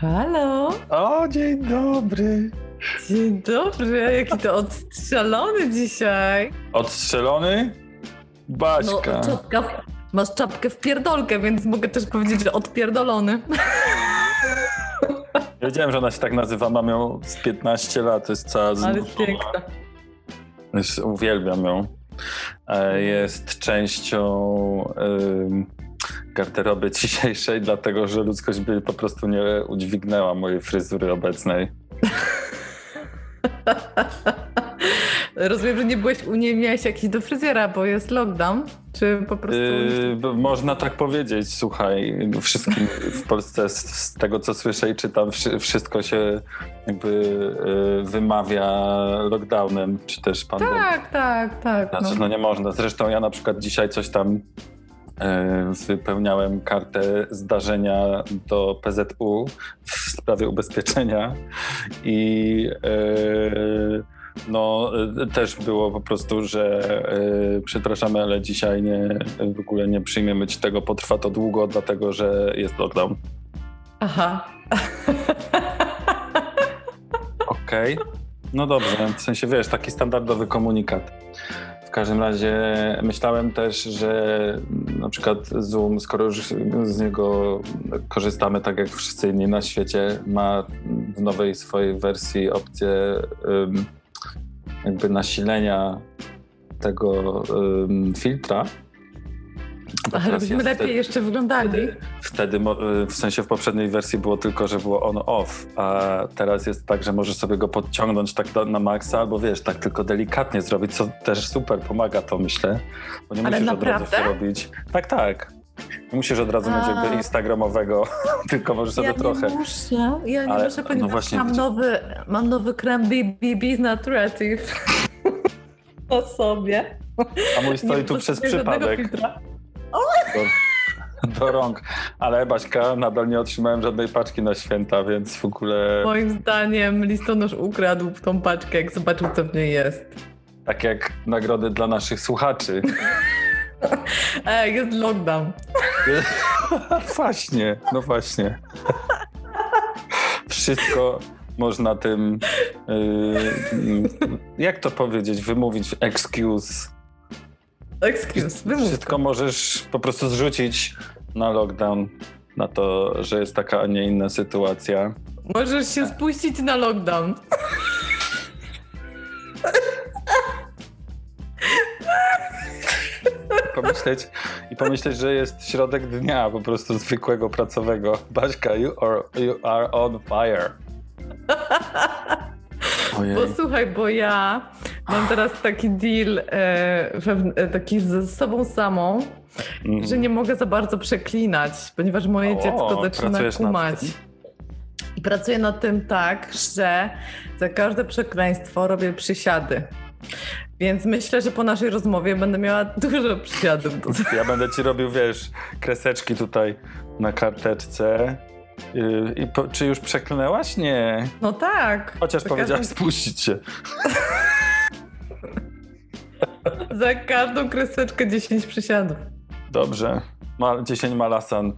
Halo! O, dzień dobry. Dzień dobry, jaki to odstrzelony dzisiaj. Odstrzelony? Baśka. No, czapka, w- masz czapkę w pierdolkę, więc mogę też powiedzieć, że odpierdolony. Wiedziałem, że ona się tak nazywa. Mam ją z 15 lat. Jest cała z... Ale jest piękna. Uwielbiam ją. E, Jest częścią ym, garderoby dzisiejszej, dlatego że ludzkość by po prostu nie udźwignęła mojej fryzury obecnej. Rozumiem, że nie byłeś u niej, miałeś jakiś do fryzjera, bo jest lockdown, czy po prostu... Yy, można tak powiedzieć, słuchaj, wszystkim w Polsce z, z tego co słyszę i czytam, wszy, wszystko się jakby yy, wymawia lockdownem, czy też pandemią. Tak, tak, tak. Znaczy, No. no nie można. Zresztą ja na przykład dzisiaj coś tam wypełniałem kartę zdarzenia do PZU w sprawie ubezpieczenia i yy, no yy, też było po prostu, że yy, przepraszamy, ale dzisiaj nie, w ogóle nie przyjmiemy ci tego, potrwa to długo, dlatego że jest lockdown. Aha. Okej. No dobrze, w sensie wiesz, taki standardowy komunikat. W każdym razie myślałem też, że na przykład Zoom, skoro już z niego korzystamy tak jak wszyscy inni na świecie, ma w nowej swojej wersji opcję jakby nasilenia tego filtra. Ale byśmy lepiej wtedy- jeszcze wyglądali. Wtedy, w sensie w poprzedniej wersji było tylko, że było on-off, a teraz jest tak, że możesz sobie go podciągnąć tak do, na maksa, albo wiesz, tak tylko delikatnie zrobić, co też super pomaga to, myślę. Bo nie Ale musisz od razu naprawdę? się robić. Tak, tak. Nie musisz od razu mieć A. jakby instagramowego, tylko możesz sobie ja trochę. nie muszę, ja nie Ale- muszę, no ponieważ właśnie, mam, nowy, mam nowy krem BB Naturative o sobie. A mój stoi Nie tu przez przypadek filtra. Do, do rąk. Ale Baśka, nadal nie otrzymałem żadnej paczki na święta, więc w ogóle Moim zdaniem listonosz ukradł tą paczkę, jak zobaczył, co w niej jest. tak jak nagrody dla naszych słuchaczy. Ej, jest lockdown. Właśnie, no właśnie. Wszystko można tym, yy, jak to powiedzieć, wymówić, excuse. Excuse, wymów. Wszystko możesz po prostu zrzucić na lockdown, na to, że jest taka, a nie inna sytuacja. Możesz się spuścić na lockdown. Pomyśleć i pomyśleć, że jest środek dnia po prostu zwykłego pracowego. Baśka, you are, you are on fire. Ojej. Bo słuchaj, bo ja mam teraz taki deal e, e, taki ze sobą samą, Mhm. że nie mogę za bardzo przeklinać, ponieważ moje O, dziecko zaczyna kumać. I pracuję nad tym tak, że za każde przekleństwo robię przysiady. Więc myślę, że po naszej rozmowie będę miała dużo przysiadów. Do... Ja będę ci robił, wiesz, kreseczki tutaj na karteczce. Yy, I po, czy już przeklnęłaś? Nie. No tak. Chociaż za powiedziałaś każdą, spuścić się. za każdą kreseczkę 10 przysiadów. Dobrze. Ma, 10 malasan.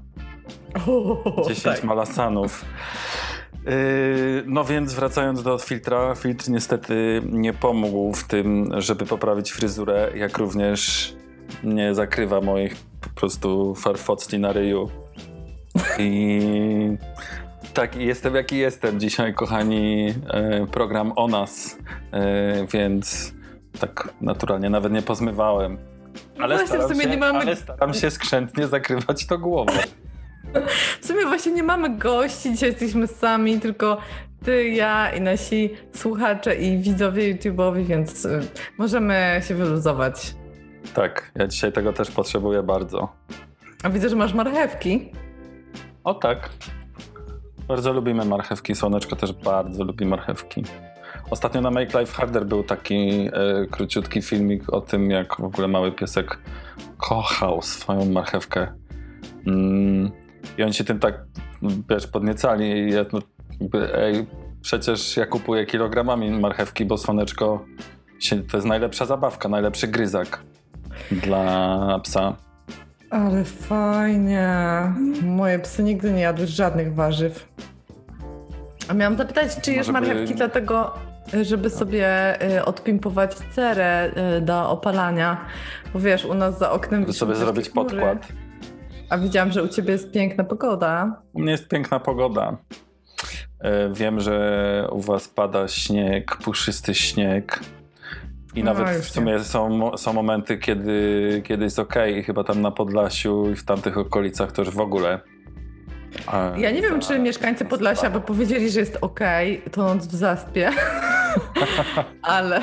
O, 10 tak. malasanów. Yy, no więc wracając do filtra, filtr niestety nie pomógł w tym, żeby poprawić fryzurę, jak również nie zakrywa moich po prostu farfocli na ryju. I tak, jestem jaki jestem dzisiaj, kochani. E, program o nas, e, więc tak naturalnie nawet nie pozmywałem. Ale, Właśnie, w staram sumie się, nie mamy- ale staram się skrzętnie zakrywać to głową. W sumie właśnie nie mamy gości, dzisiaj jesteśmy sami, tylko ty, ja i nasi słuchacze i widzowie YouTube'owi, więc y, możemy się wyluzować. Tak, ja dzisiaj tego też potrzebuję bardzo. A widzę, że masz marchewki. O tak. Bardzo lubimy marchewki. Słoneczko też bardzo lubi marchewki. Ostatnio na Make Life Harder był taki e, króciutki filmik o tym, jak w ogóle mały piesek kochał swoją marchewkę. Mm, I oni się tym tak, wiesz, podniecali. I ja, no, jakby, ej, przecież ja kupuję kilogramami marchewki, bo słoneczko się, to jest najlepsza zabawka, najlepszy gryzak dla psa. Ale fajnie. Moje psy nigdy nie jadły żadnych warzyw. A miałam zapytać, czy jesz Może by- marchewki dlatego, żeby sobie y, odpimpować cerę y, do opalania. Bo wiesz, u nas za oknem Żeby sobie zrobić chmury. podkład. A widziałam, że u ciebie jest piękna pogoda. U mnie jest piękna pogoda. E, Wiem, że u was pada śnieg, puszysty śnieg. I No, nawet w sumie są, są momenty, kiedy, kiedy jest ok, i chyba tam na Podlasiu i w tamtych okolicach to już w ogóle. E, Ja nie wiem, czy mieszkańcy Podlasia by powiedzieli, że jest okej, tonąc w zaspie. Ale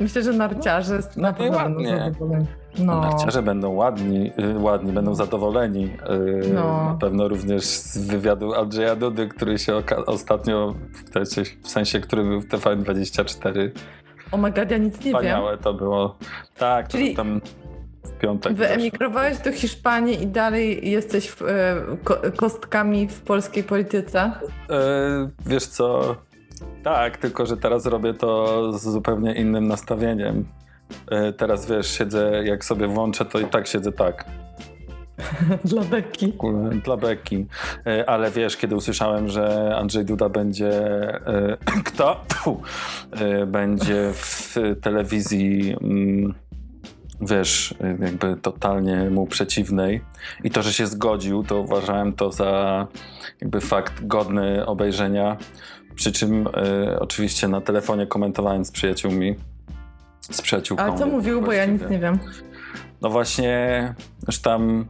myślę, że narciarze No na nie pewno będą ładnie. zadowoleni. No. No. Narciarze będą ładni, y, ładni, będą zadowoleni. Y, No. Na pewno również z wywiadu Andrzeja Dudy, który się ostatnio, w, sensie- w sensie, który był w TVN24, O my God, ja nic nie wiem. wspaniałe to było. Tak, Czyli tam w piątek. Wyemigrowałeś do Hiszpanii i dalej jesteś w, e, ko kostkami w polskiej polityce? E, wiesz co, tak, tylko że teraz robię to z zupełnie innym nastawieniem. E, teraz wiesz, siedzę, jak sobie włączę, to i tak siedzę tak. Dla Beki. dla beki. E, Ale wiesz, kiedy usłyszałem, że Andrzej Duda będzie e, kto? Pfu, e, będzie w telewizji mm, wiesz, jakby totalnie mu przeciwnej i to, że się zgodził, to uważałem to za jakby fakt godny obejrzenia. Przy czym oczywiście na telefonie komentowałem z przyjaciółmi. Z przyjaciółką. A co mówił, bo ja nic właściwie. nie wiem. No właśnie, już tam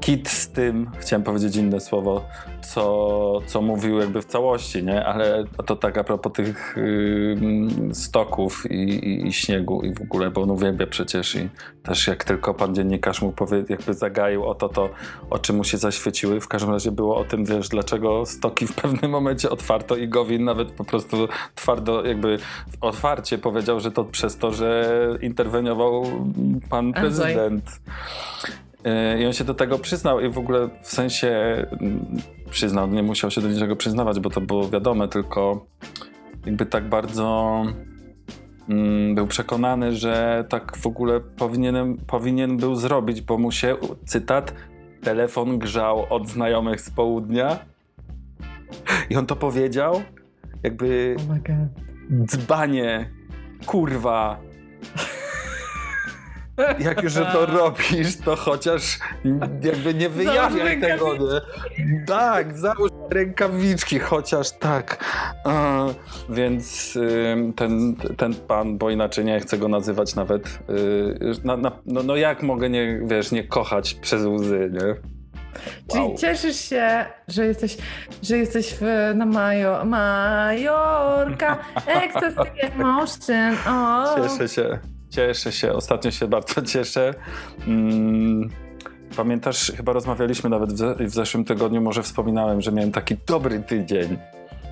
kit z tym, chciałem powiedzieć inne słowo, co, co mówił jakby w całości, nie? Ale to tak a propos tych ym, stoków i, i, i śniegu i w ogóle, bo on uwielbia przecież i też jak tylko pan dziennikarz mu powie, jakby zagaił o to, to o czym mu się zaświeciły. W każdym razie było o tym, wiesz, dlaczego stoki w pewnym momencie otwarto i Gowin nawet po prostu twardo jakby otwarcie powiedział, że to przez to, że interweniował pan prezydent. Yy, I on się do tego przyznał i w ogóle w sensie mm, przyznał, nie musiał się do niczego przyznawać, bo to było wiadome, tylko jakby tak bardzo mm, był przekonany, że tak w ogóle powinienem, powinien był zrobić, bo mu się, cytat, telefon grzał od znajomych z południa. I on to powiedział, jakby Oh dzbanie, kurwa. Jak już to robisz, to chociaż jakby nie wyjawiaj tego, nie? Tak, załóż rękawiczki, chociaż tak. Więc ten, ten pan, bo inaczej nie chcę go nazywać nawet, y, na, na, no, no jak mogę nie, wiesz, nie kochać przez łzy, nie? Czyli Wow. cieszysz się, że jesteś, że jesteś w, na Majo, Majorka, ecstasy emotion. O. Cieszę się, cieszę się. Ostatnio się bardzo cieszę. Mm, pamiętasz, chyba rozmawialiśmy nawet w, ze- w zeszłym tygodniu, może wspominałem, że miałem taki dobry tydzień,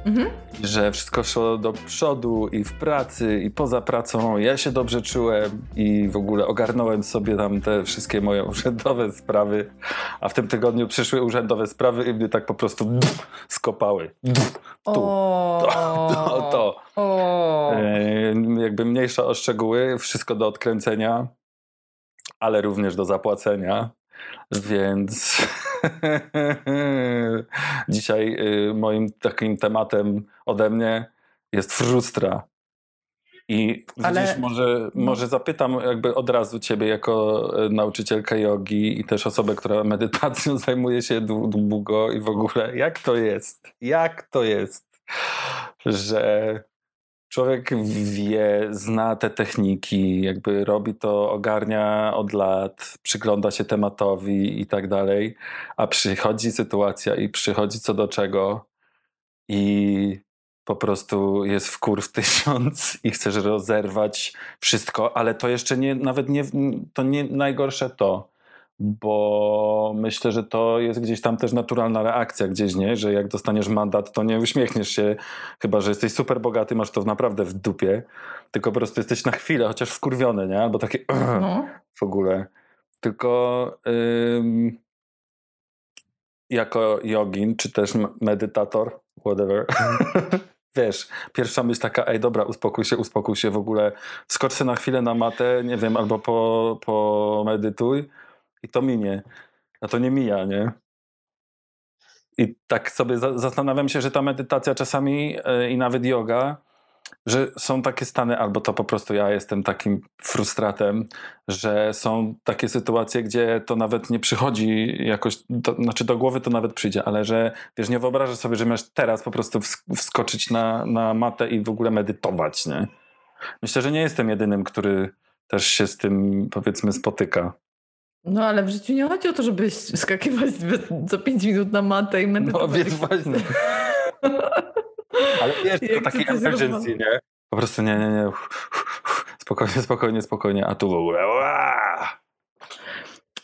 Mhm. że wszystko szło do przodu i w pracy, i poza pracą. Ja się dobrze czułem i w ogóle ogarnąłem sobie tam te wszystkie moje urzędowe sprawy, a w tym tygodniu przyszły urzędowe sprawy i mnie tak po prostu skopały. Tu, O. to, to. O. E, jakby mniejsza o szczegóły, wszystko do odkręcenia, ale również do zapłacenia. Więc dzisiaj y, moim takim tematem ode mnie jest frustra. I Ale- widzisz, może, może zapytam jakby od razu ciebie jako e, nauczycielkę jogi i też osobę, która medytacją zajmuje się dłu- długo i w ogóle, jak to jest? Jak to jest, że człowiek wie, zna te techniki, jakby robi to, ogarnia od lat, przygląda się tematowi i tak dalej, a przychodzi sytuacja i przychodzi co do czego i po prostu jest w kurw tysiąc i chcesz rozerwać wszystko, ale to jeszcze nie, nawet nie, to nie najgorsze to, bo myślę, że to jest gdzieś tam też naturalna reakcja gdzieś, nie? Że jak dostaniesz mandat, to nie uśmiechniesz się, chyba, że jesteś super bogaty, masz to naprawdę w dupie, tylko po prostu jesteś na chwilę, chociaż wkurwiony, nie? Albo takie no. w ogóle. Tylko ym, jako jogin, czy też medytator, whatever, wiesz, pierwsza myśl taka, ej dobra, uspokój się, uspokój się, w ogóle skocz na chwilę na matę, nie wiem, albo po, po medytuj i to minie. A to nie mija, nie? I tak sobie zastanawiam się, że ta medytacja czasami yy, i nawet yoga że są takie stany, albo to po prostu ja jestem takim frustratem, że są takie sytuacje, gdzie to nawet nie przychodzi jakoś, do, znaczy do głowy to nawet przyjdzie, ale że wiesz, nie wyobrażasz sobie, że masz teraz po prostu wskoczyć na, na matę i w ogóle medytować, nie? Myślę, że nie jestem jedynym, który też się z tym powiedzmy spotyka. No ale w życiu nie chodzi o to, żeby skakiwać co 5 minut na matę i medytować. No więc właśnie. Ale wiesz, to takiej emergency, nie? Po prostu nie, nie, nie. Spokojnie, spokojnie, spokojnie. A tu w ogóle.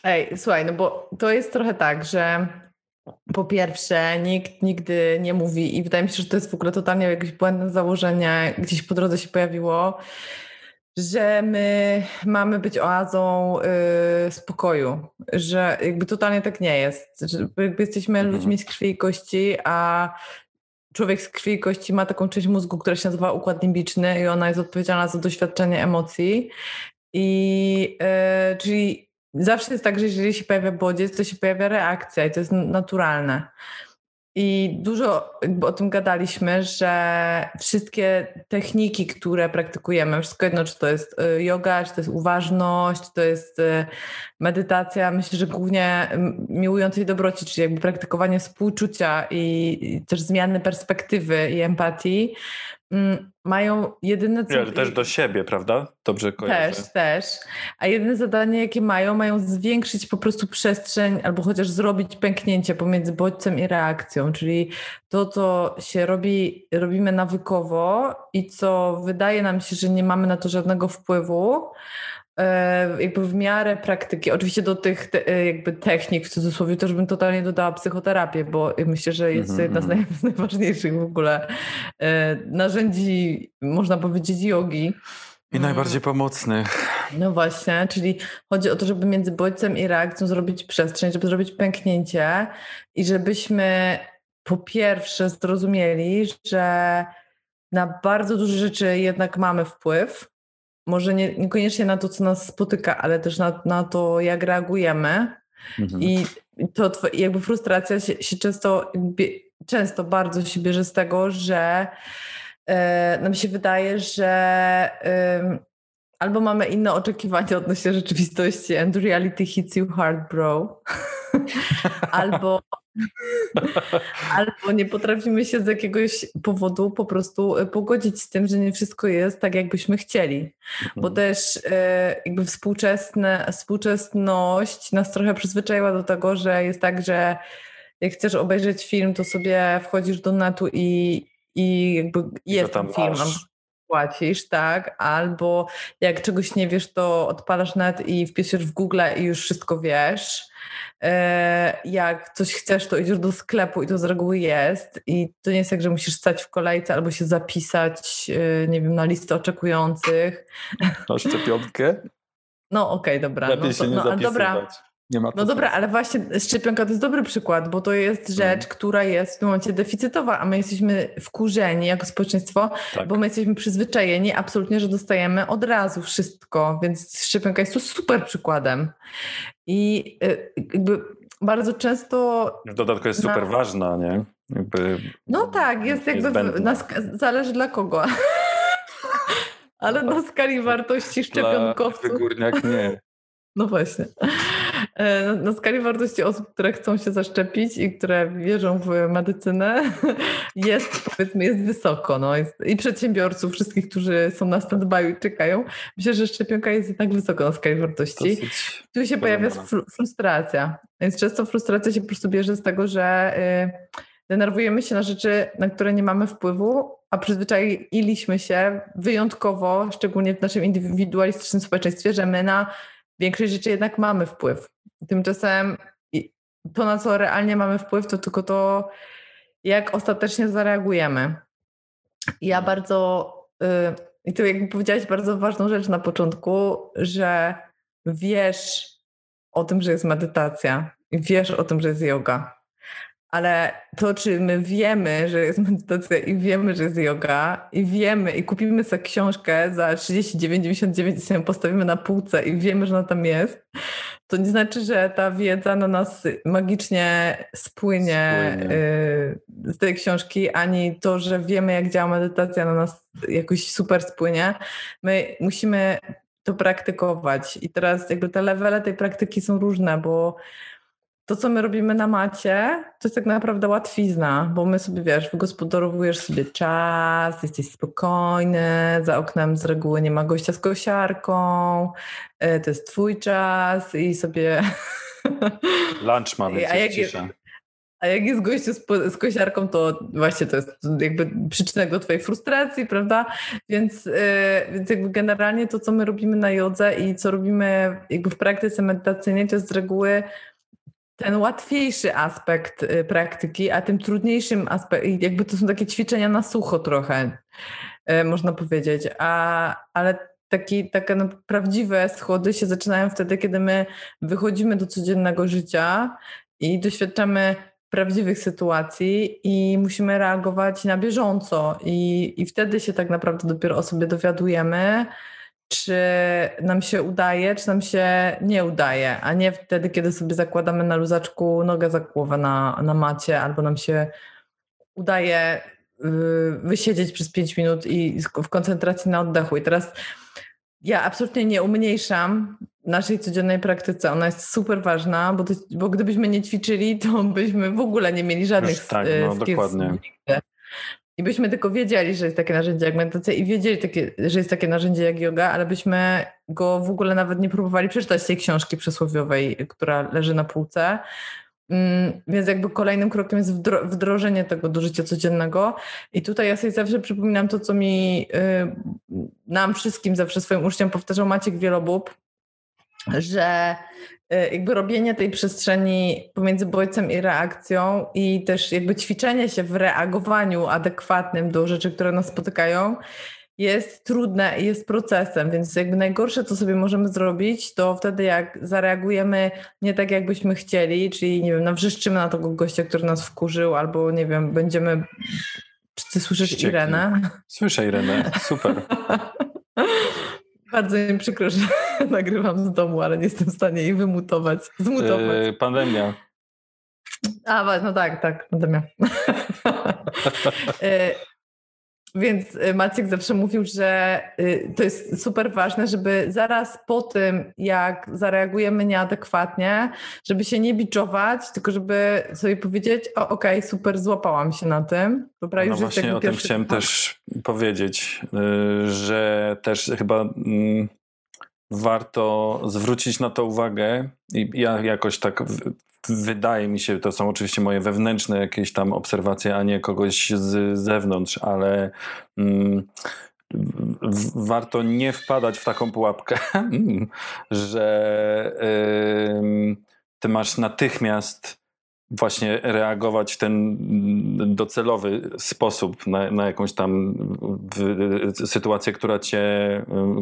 Ej, słuchaj, no bo to jest trochę tak, że po pierwsze, nikt nigdy nie mówi, i wydaje mi się, że to jest w ogóle totalnie jakieś błędne założenie, gdzieś po drodze się pojawiło, że my mamy być oazą y, spokoju, że jakby totalnie tak nie jest, że jakby jesteśmy mhm. ludźmi z krwi i kości, a człowiek z krwi i kości ma taką część mózgu, która się nazywa układ limbiczny i ona jest odpowiedzialna za doświadczenie emocji. I yy, czyli zawsze jest tak, że jeżeli się pojawia bodziec, to się pojawia reakcja i to jest naturalne. I dużo o tym gadaliśmy, że wszystkie techniki, które praktykujemy, wszystko jedno, czy to jest y, yoga, czy to jest uważność, czy to jest y, medytacja, myślę, że głównie miłującej dobroci, czyli jakby praktykowanie współczucia i też zmiany perspektywy i empatii, mają jedyne... Co... też do siebie, prawda? Dobrze kojarzę. Też, też. A jedyne zadanie, jakie mają, mają zwiększyć po prostu przestrzeń albo chociaż zrobić pęknięcie pomiędzy bodźcem i reakcją, czyli to, co się robi, robimy nawykowo i co wydaje nam się, że nie mamy na to żadnego wpływu, jakby w miarę praktyki, oczywiście do tych te, e, jakby technik w cudzysłowie też bym totalnie dodała psychoterapię, bo myślę, że jest mm -hmm. jedna z, mhm. najważniejszych w ogóle e, narzędzi, można powiedzieć, jogi. I najbardziej pomocnych. No właśnie, czyli chodzi o to, żeby między bodźcem i reakcją zrobić przestrzeń, żeby zrobić pęknięcie i żebyśmy po pierwsze zrozumieli, że na bardzo duże rzeczy jednak mamy wpływ, może nie, niekoniecznie na to, co nas spotyka, ale też na, na to, jak reagujemy. Mhm. I to jakby frustracja się, się często, często bardzo się bierze z tego, że e, nam się wydaje, że e, albo mamy inne oczekiwania odnośnie rzeczywistości and reality hits you hard, bro. albo Albo nie potrafimy się z jakiegoś powodu po prostu e, pogodzić z tym, że nie wszystko jest tak, jakbyśmy chcieli. Bo mhm. też e, jakby współczesne, współczesność nas trochę przyzwyczaiła do tego, że jest tak, że jak chcesz obejrzeć film, to sobie wchodzisz do netu i, i jakby jest ten film. Płacisz, tak? Albo jak czegoś nie wiesz, to odpalasz net i wpisujesz w Google i już wszystko wiesz E, jak coś chcesz, to idziesz do sklepu i to z reguły jest. I to nie jest tak, że musisz stać w kolejce albo się zapisać, e, nie wiem, na listę oczekujących. Na szczepionkę? No okej, okay, dobra. Lepiej no to, się nie no, dobra. Nie ma no dobra, ale właśnie szczepionka to jest dobry przykład, bo to jest mhm. rzecz, która jest w tym momencie deficytowa, a my jesteśmy wkurzeni jako społeczeństwo, tak. bo my jesteśmy przyzwyczajeni absolutnie, że dostajemy od razu wszystko, więc szczepionka jest tu super przykładem. I y, jakby bardzo często. W dodatku jest super na... ważna, nie? Jakby no tak, jest jakby. W, na, zależy dla kogo. Ale na skali wartości szczepionkowców. Dla górniak nie. No właśnie. E, na skali wartości osób, które chcą się zaszczepić i które wierzą w medycynę, jest powiedzmy jest wysoko. No, jest, I przedsiębiorców, wszystkich, którzy są na stand-by i czekają. Myślę, że szczepionka jest jednak wysoko na skali wartości. Dosyć tu się pojawia frustracja. Więc często frustracja się po prostu bierze z tego, że y, denerwujemy się na rzeczy, na które nie mamy wpływu, a przyzwyczailiśmy się wyjątkowo, szczególnie w naszym indywidualistycznym społeczeństwie, że my na większość rzeczy jednak mamy wpływ. Tymczasem to, na co realnie mamy wpływ, to tylko to, jak ostatecznie zareagujemy. Ja bardzo, y, i tu jakby powiedziałaś bardzo ważną rzecz na początku, że wiesz o tym, że jest medytacja, wiesz o tym, że jest yoga ale to, czy my wiemy, że jest medytacja i wiemy, że jest yoga i wiemy i kupimy sobie książkę za 39,99 i sobie postawimy na półce i wiemy, że ona tam jest, to nie znaczy, że ta wiedza na nas magicznie spłynie, spłynie. Y, z tej książki, ani to, że wiemy, jak działa medytacja na nas jakoś super spłynie. My musimy to praktykować i teraz jakby te levele tej praktyki są różne, bo to, co my robimy na macie, to jest tak naprawdę łatwizna, bo my sobie, wiesz, wygospodarowujesz sobie czas, jesteś spokojny, za oknem z reguły nie ma gościa z kosiarką, e, to jest twój czas i sobie... Lunch mamy, a jak, jest, a jak jest gościu z, z, kosiarką, to właśnie to jest jakby przyczynek do twojej frustracji, prawda? Więc, yy, więc jakby generalnie to, co my robimy na jodze i co robimy jakby w praktyce medytacyjnej, to jest z reguły ten łatwiejszy aspekt y, praktyki, a tym trudniejszym aspekt, jakby to są takie ćwiczenia na sucho trochę, y, można powiedzieć, a, ale taki, takie no, prawdziwe schody się zaczynają wtedy, kiedy my wychodzimy do codziennego życia i doświadczamy prawdziwych sytuacji i musimy reagować na bieżąco. I, i wtedy się tak naprawdę dopiero o sobie dowiadujemy, czy nam się udaje, czy nam się nie udaje, a nie wtedy, kiedy sobie zakładamy na luzaczku nogę za głowę na, na macie, albo nam się udaje y, wysiedzieć przez 5 minut i w koncentracji na oddechu. I teraz ja absolutnie nie umniejszam naszej codziennej praktyce. Ona jest super ważna, bo, to, bo gdybyśmy nie ćwiczyli, to byśmy w ogóle nie mieli żadnych tak, no, dokładnie. I byśmy tylko wiedzieli, że jest takie narzędzie jak medytacja i wiedzieli, takie, że jest takie narzędzie jak yoga, ale byśmy go w ogóle nawet nie próbowali przeczytać tej książki przysłowiowej, która leży na półce. Mm, więc jakby kolejnym krokiem jest wdrożenie tego do życia codziennego. I tutaj ja sobie zawsze przypominam to, co mi, y, nam wszystkim, zawsze swoim uczniom powtarzał Maciek Wielobób, że jakby robienie tej przestrzeni pomiędzy bodźcem i reakcją i też jakby ćwiczenie się w reagowaniu adekwatnym do rzeczy, które nas spotykają jest trudne i jest procesem, więc jakby najgorsze, co sobie możemy zrobić, to wtedy jak zareagujemy nie tak, jakbyśmy chcieli, czyli nie wiem, nawrzeszczymy na tego gościa, który nas wkurzył, albo nie wiem, będziemy... Czy ty słyszysz Ściekli. Irenę? Słyszę Irenę, super. Bardzo mi przykro, że nagrywam z domu, ale nie jestem w stanie jej wymutować, zmutować. Yy, pandemia. A, no tak, tak, pandemia. Więc y, Maciek zawsze mówił, że y, to jest super ważne, żeby zaraz po tym, jak zareagujemy nieadekwatnie, żeby się nie biczować, tylko żeby sobie powiedzieć, o okej, okay, super, złapałam się na tym. Dobra, no właśnie o tym chciałem też powiedzieć, y, że też chyba mm, warto zwrócić na to uwagę i ja jakoś tak wydaje mi się, to są oczywiście moje wewnętrzne jakieś tam obserwacje, a nie kogoś z zewnątrz, ale mm, warto nie wpadać w taką pułapkę, że yy, ty masz natychmiast właśnie reagować w ten docelowy sposób na, na jakąś tam sytuację, która cię,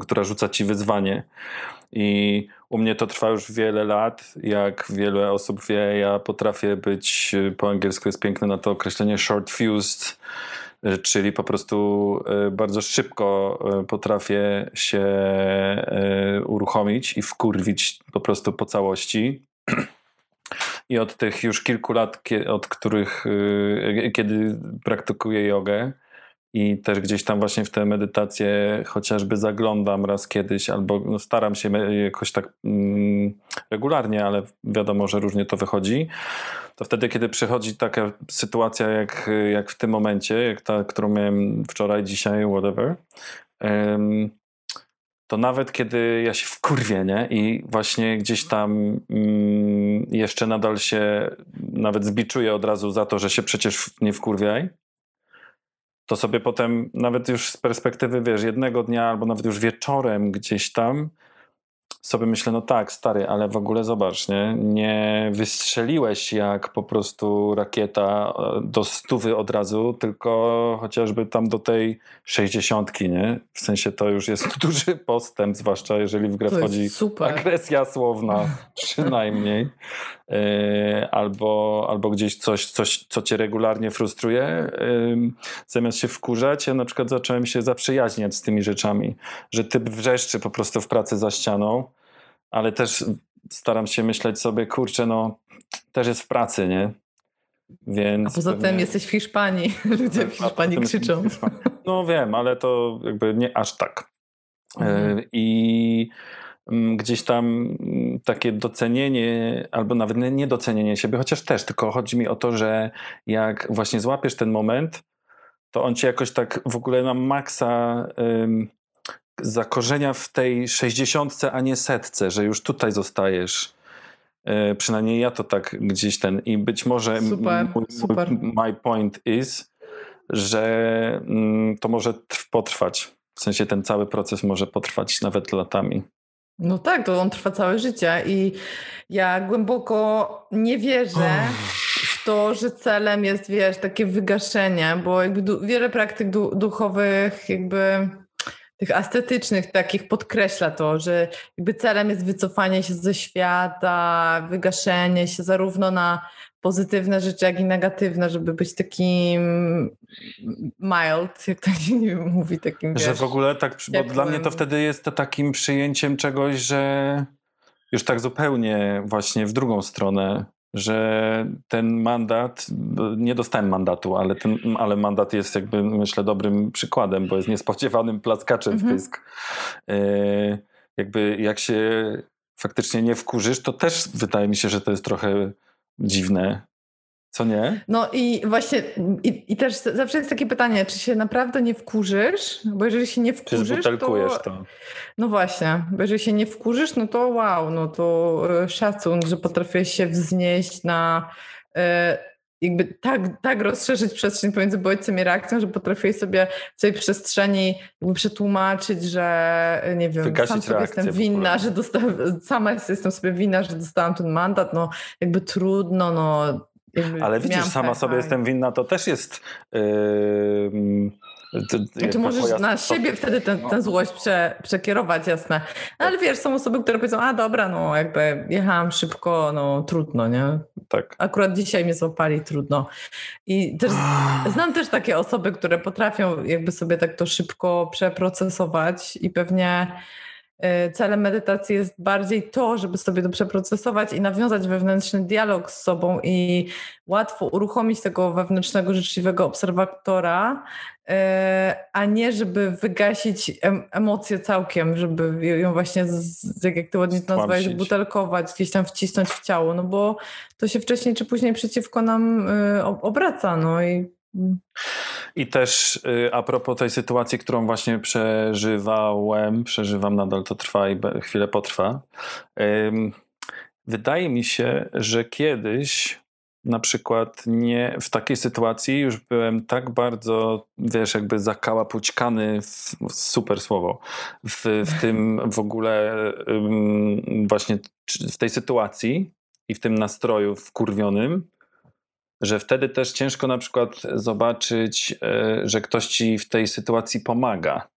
która rzuca ci wyzwanie. I u mnie to trwa już wiele lat. Jak wiele osób wie, ja potrafię być, po angielsku jest piękne na to określenie short fused, czyli po prostu e, bardzo szybko e, potrafię się e, uruchomić i wkurwić po prostu po całości. I od tych już kilku lat, od których, kiedy praktykuję jogę, i też gdzieś tam właśnie w te medytacje chociażby zaglądam raz kiedyś, albo no staram się jakoś tak mm, regularnie, ale wiadomo, że różnie to wychodzi. To wtedy, kiedy przychodzi taka sytuacja jak, jak w tym momencie, jak ta, którą miałem wczoraj, dzisiaj, whatever, to nawet kiedy ja się wkurwię, nie? I właśnie gdzieś tam mm, jeszcze nadal się nawet zbiczuję od razu za to, że się przecież nie wkurwiaj, to sobie potem nawet już z perspektywy, wiesz, jednego dnia albo nawet już wieczorem gdzieś tam sobie myślę, no tak, stary, ale w ogóle zobacz, nie? Nie wystrzeliłeś jak po prostu rakieta e, do stówy od razu, tylko chociażby tam do tej sześćdziesiątki, nie? W sensie to już jest duży postęp, zwłaszcza jeżeli w grę wchodzi agresja słowna, przynajmniej. Yy, albo, albo gdzieś coś, coś, co cię regularnie frustruje. Zamiast się wkurzać, ja na przykład zacząłem się zaprzyjaźniać z tymi rzeczami, że typ wrzeszczy po prostu w pracy za ścianą, ale też staram się myśleć sobie, kurczę, no też jest w pracy, nie? Więc A poza pewnie... tym jesteś w Hiszpanii, ludzie w Hiszpanii krzyczą. No wiem, ale to jakby nie aż tak. Mhm. Yy, I gdzieś tam mm, takie docenienie, albo nawet nie docenienie siebie, chociaż też, tylko chodzi mi o to, że jak właśnie złapiesz ten moment, to on cię jakoś tak w ogóle na maksa ym, zakorzenia w tej sześćdziesiątce, a nie setce, że już tutaj zostajesz. Yy, przynajmniej ja to tak gdzieś ten i być może super, mój, super. my point is, że mm, to może potrwać. W sensie ten cały proces może potrwać nawet latami. No tak, to on trwa całe życie i ja głęboko nie wierzę w to, że celem jest, wiesz, takie wygaszenie, bo jakby wiele praktyk du duchowych jakby tych estetycznych takich podkreśla to, że jakby celem jest wycofanie się ze świata, wygaszenie się zarówno na pozytywne rzeczy, jak i negatywne, żeby być takim mild, jak to się nie mówi, takim Że w ogóle tak, bo dla mnie to wtedy jest to takim przyjęciem czegoś, że już tak zupełnie właśnie w drugą stronę, że ten mandat, nie dostałem mandatu, ale, ten, ale mandat jest jakby myślę dobrym przykładem, bo jest niespodziewanym plaskaczem mhm. w pysk. E, jakby jak się faktycznie nie wkurzysz, to też wydaje mi się, że to jest trochę dziwne. Co nie? No i właśnie, i, i, też zawsze jest takie pytanie, czy się naprawdę nie wkurzysz? Bo jeżeli się nie wkurzysz, to, to... No właśnie, bo jeżeli się nie wkurzysz, no to wow, no to e, szacun, że potrafiłeś się wznieść na e, jakby tak, tak rozszerzyć przestrzeń pomiędzy bodźcem i reakcją, że potrafiłeś sobie w tej przestrzeni jakby przetłumaczyć, że nie wiem, Wygasić sam sobie jestem winna, że dostałem, sama jestem sobie winna, że dostałam ten mandat, no jakby trudno, no ale widzisz, sama sobie jestem winna, to też jest. Yy, znaczy możesz na siebie wtedy tę no. złość prze, przekierować, jasne. No, ale wiesz, są osoby, które powiedzą, a dobra, no jakby jechałam szybko, no trudno, nie? Tak. Akurat dzisiaj mnie złapali, trudno. I też znam też takie osoby, które potrafią jakby sobie tak to szybko przeprocesować i pewnie celem medytacji jest bardziej to, żeby sobie to przeprocesować i nawiązać wewnętrzny dialog z sobą i łatwo uruchomić tego wewnętrznego, życzliwego obserwatora, y, a nie żeby wygasić emocje całkiem, żeby ją właśnie, jak, jak ty ładnie to nazwałeś, butelkować, gdzieś tam wcisnąć w ciało, no bo to się wcześniej czy później przeciwko nam y, obraca, no i i też y, a propos tej sytuacji, którą właśnie przeżywałem, przeżywam nadal, to trwa i chwilę potrwa. Wydaje mi się, że kiedyś na przykład nie w takiej sytuacji już byłem tak bardzo, wiesz, jakby zakałapućkany, w, super słowo, w, w tym w ogóle właśnie w tej sytuacji i w tym nastroju wkurwionym, że wtedy też ciężko na przykład zobaczyć, e, że ktoś ci w tej sytuacji pomaga.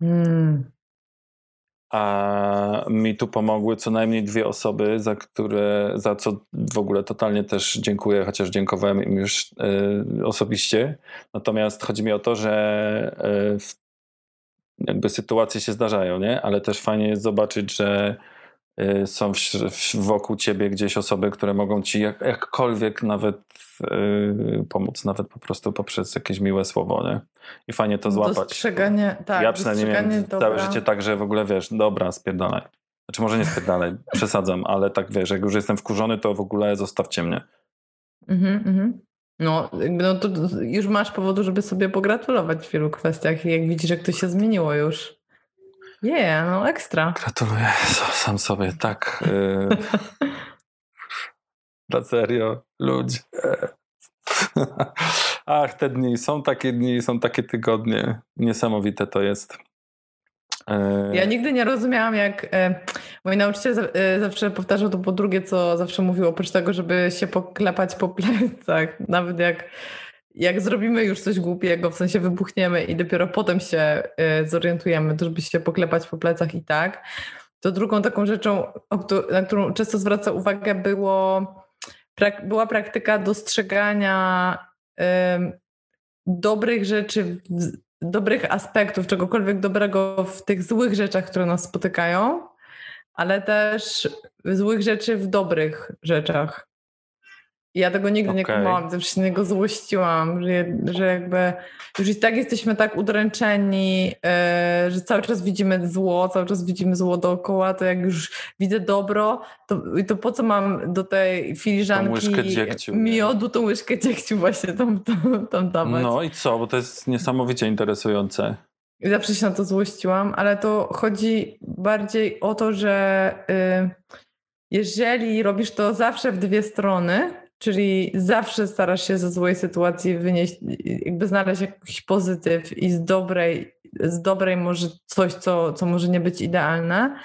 Hmm. A mi tu pomogły co najmniej dwie osoby, za które, za co w ogóle totalnie też dziękuję, chociaż dziękowałem im już y, osobiście. Natomiast chodzi mi o to, że y, jakby sytuacje się zdarzają, nie? Ale też fajnie jest zobaczyć, że Y, są wokół ciebie gdzieś osoby, które mogą ci jak, jakkolwiek nawet yy, pomóc, nawet po prostu poprzez jakieś miłe słowo, nie? I fajnie to złapać. Dostrzeganie, tak. Ja przynajmniej miałem całe życie tak, że w ogóle wiesz, dobra, spierdalaj. Znaczy może nie spierdalaj, przesadzam, ale tak wiesz, jak już jestem wkurzony, to w ogóle zostawcie mnie. Mhm, mhm. No, no to już masz powodu, żeby sobie pogratulować w wielu kwestiach i jak widzisz, jak to się zmieniło już. Nie, yeah, no ekstra. Gratuluję sam sobie, tak. Y, na serio, ludzie. Ach, te dni, są takie dni, są takie tygodnie. Niesamowite to jest. Ja nigdy nie rozumiałam, jak e, mój nauczyciel e, zawsze powtarzał to po drugie, co zawsze mówił, oprócz tego, żeby się poklepać po plecach, nawet jak, jak zrobimy już coś głupiego, w sensie wybuchniemy i dopiero potem się e, zorientujemy, to żeby się poklepać po plecach i tak. To drugą taką rzeczą, na którą często zwraca uwagę, było, była praktyka dostrzegania dobrych rzeczy dobrych aspektów, czegokolwiek dobrego w tych złych rzeczach, które nas spotykają, ale też złych rzeczy w dobrych rzeczach. Ja tego nigdy okay. nie kumałam, zawsze się niego złościłam, że, że jakby już i tak jesteśmy tak udręczeni, yy, że cały czas widzimy zło, cały czas widzimy zło dookoła, to jak już widzę dobro, to, to po co mam do tej filiżanki dziegciu, miodu, tą łyżkę dziegciu właśnie tam, tam, tam dawać. No i co, bo to jest niesamowicie interesujące. Zawsze się na to złościłam, ale to chodzi bardziej o to, że yy, jeżeli robisz to zawsze w dwie strony, Czyli zawsze starasz się ze złej sytuacji wynieść, jakby znaleźć jakiś pozytyw i z dobrej, z dobrej może coś, co, co może nie być idealne.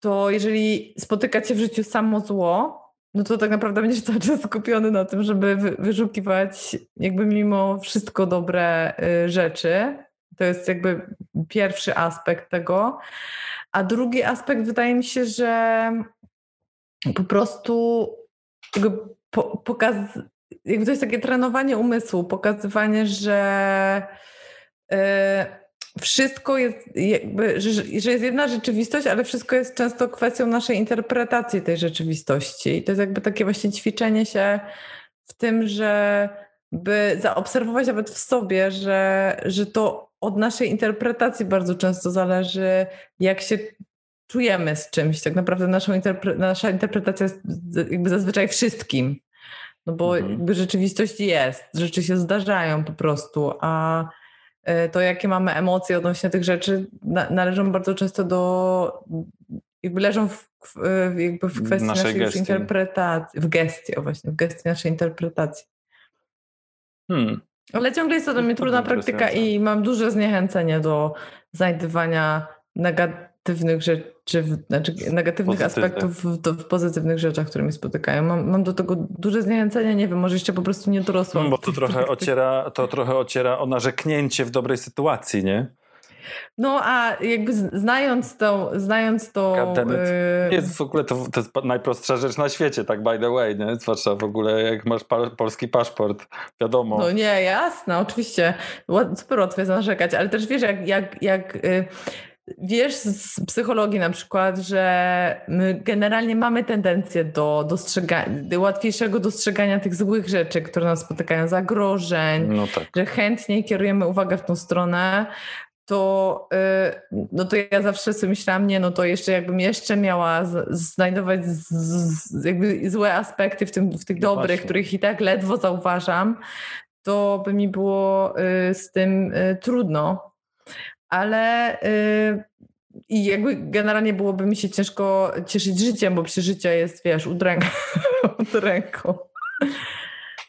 To jeżeli spotyka cię w życiu samo zło, no to tak naprawdę będziesz cały czas skupiony na tym, żeby wyrzukiwać jakby mimo wszystko dobre y, rzeczy. To jest jakby pierwszy aspekt tego. A drugi aspekt wydaje mi się, że po prostu jakby po, pokaz, jakby to jest takie trenowanie umysłu, pokazywanie, że y, wszystko jest jakby, że, że jest jedna rzeczywistość, ale wszystko jest często kwestią naszej interpretacji tej rzeczywistości. I to jest jakby takie właśnie ćwiczenie się w tym, że by zaobserwować nawet w sobie, że, że to od naszej interpretacji bardzo często zależy, jak się czujemy z czymś. Tak naprawdę naszą interpre nasza interpretacja jest jakby zazwyczaj wszystkim. No bo mhm. jakby rzeczywistość jest, rzeczy się zdarzają po prostu, a e, to jakie mamy emocje odnośnie tych rzeczy na, należą bardzo często do, jakby leżą w, w jakby w kwestii naszej, naszej interpretacji, w gestii, o właśnie, w gestii naszej interpretacji. Hmm. Ale ciągle jest to dla mnie trudna praktyka i mam duże zniechęcenie do znajdywania negatywnych negatywnych rzeczy, znaczy negatywnych aspektów w, w, pozytywnych rzeczach, które mi spotykają. Mam, mam do tego duże zniechęcenie, nie wiem, może jeszcze po prostu nie dorosłam. Bo to trochę, ociera, to trochę ociera o narzeknięcie w dobrej sytuacji, nie? No a jakby znając to, znając to... Yy... Jest w ogóle to, to jest najprostsza rzecz na świecie, tak by the way, nie? Zwłaszcza w ogóle jak masz pa polski paszport, wiadomo. No nie, jasne, oczywiście. Super łatwo jest narzekać, ale też wiesz, jak, jak, jak yy Wiesz z psychologii na przykład, że my generalnie mamy tendencję do, dostrzegania, do łatwiejszego dostrzegania tych złych rzeczy, które nas spotykają, zagrożeń, no tak. że chętniej kierujemy uwagę w tą stronę, to, yy, no to ja zawsze sobie myślałam, nie, no to jeszcze jakbym jeszcze miała znajdować z, z, jakby złe aspekty w, tym, w tych no dobrych, właśnie. których i tak ledwo zauważam, to by mi było yy, z tym yy, trudno ale yy, i jakby generalnie byłoby mi się ciężko cieszyć życiem, bo przecież życie jest, wiesz, ręką. ud ręką.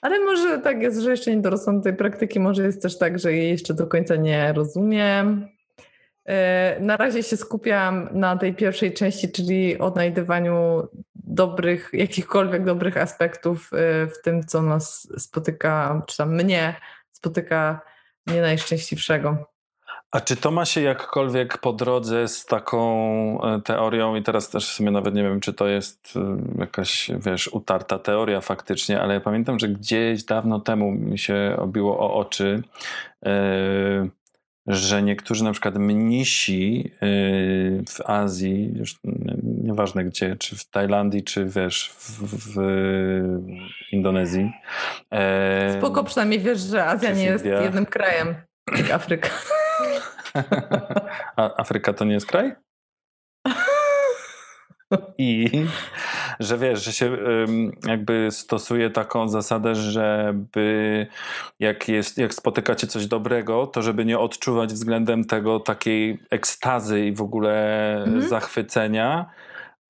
Ale może tak jest, że jeszcze nie dorosłam do tej praktyki, może jest też tak, że jej jeszcze do końca nie rozumiem. Yy, na razie się skupiam na tej pierwszej części, czyli odnajdywaniu dobrych, jakichkolwiek dobrych aspektów yy, w tym, co nas spotyka, czy tam mnie spotyka nie najszczęśliwszego. A czy to ma się jakkolwiek po drodze z taką e, teorią, i teraz też w sumie nawet nie wiem, czy to jest e, jakaś, wiesz, utarta teoria faktycznie, ale ja pamiętam, że gdzieś dawno temu mi się obiło o oczy, yy, że niektórzy na przykład mnisi w Azji, już nieważne gdzie, czy w Tajlandii, czy wiesz, w, w Indonezji. Spoko, przynajmniej wiesz, że Azja nie jest jednym krajem, jak Afryka. A Afryka to nie jest kraj? I że wiesz, że się jakby stosuje taką zasadę, żeby jak, jest, jak spotykacie coś dobrego, to żeby nie odczuwać względem tego takiej ekstazy i w ogóle mhm. zachwycenia,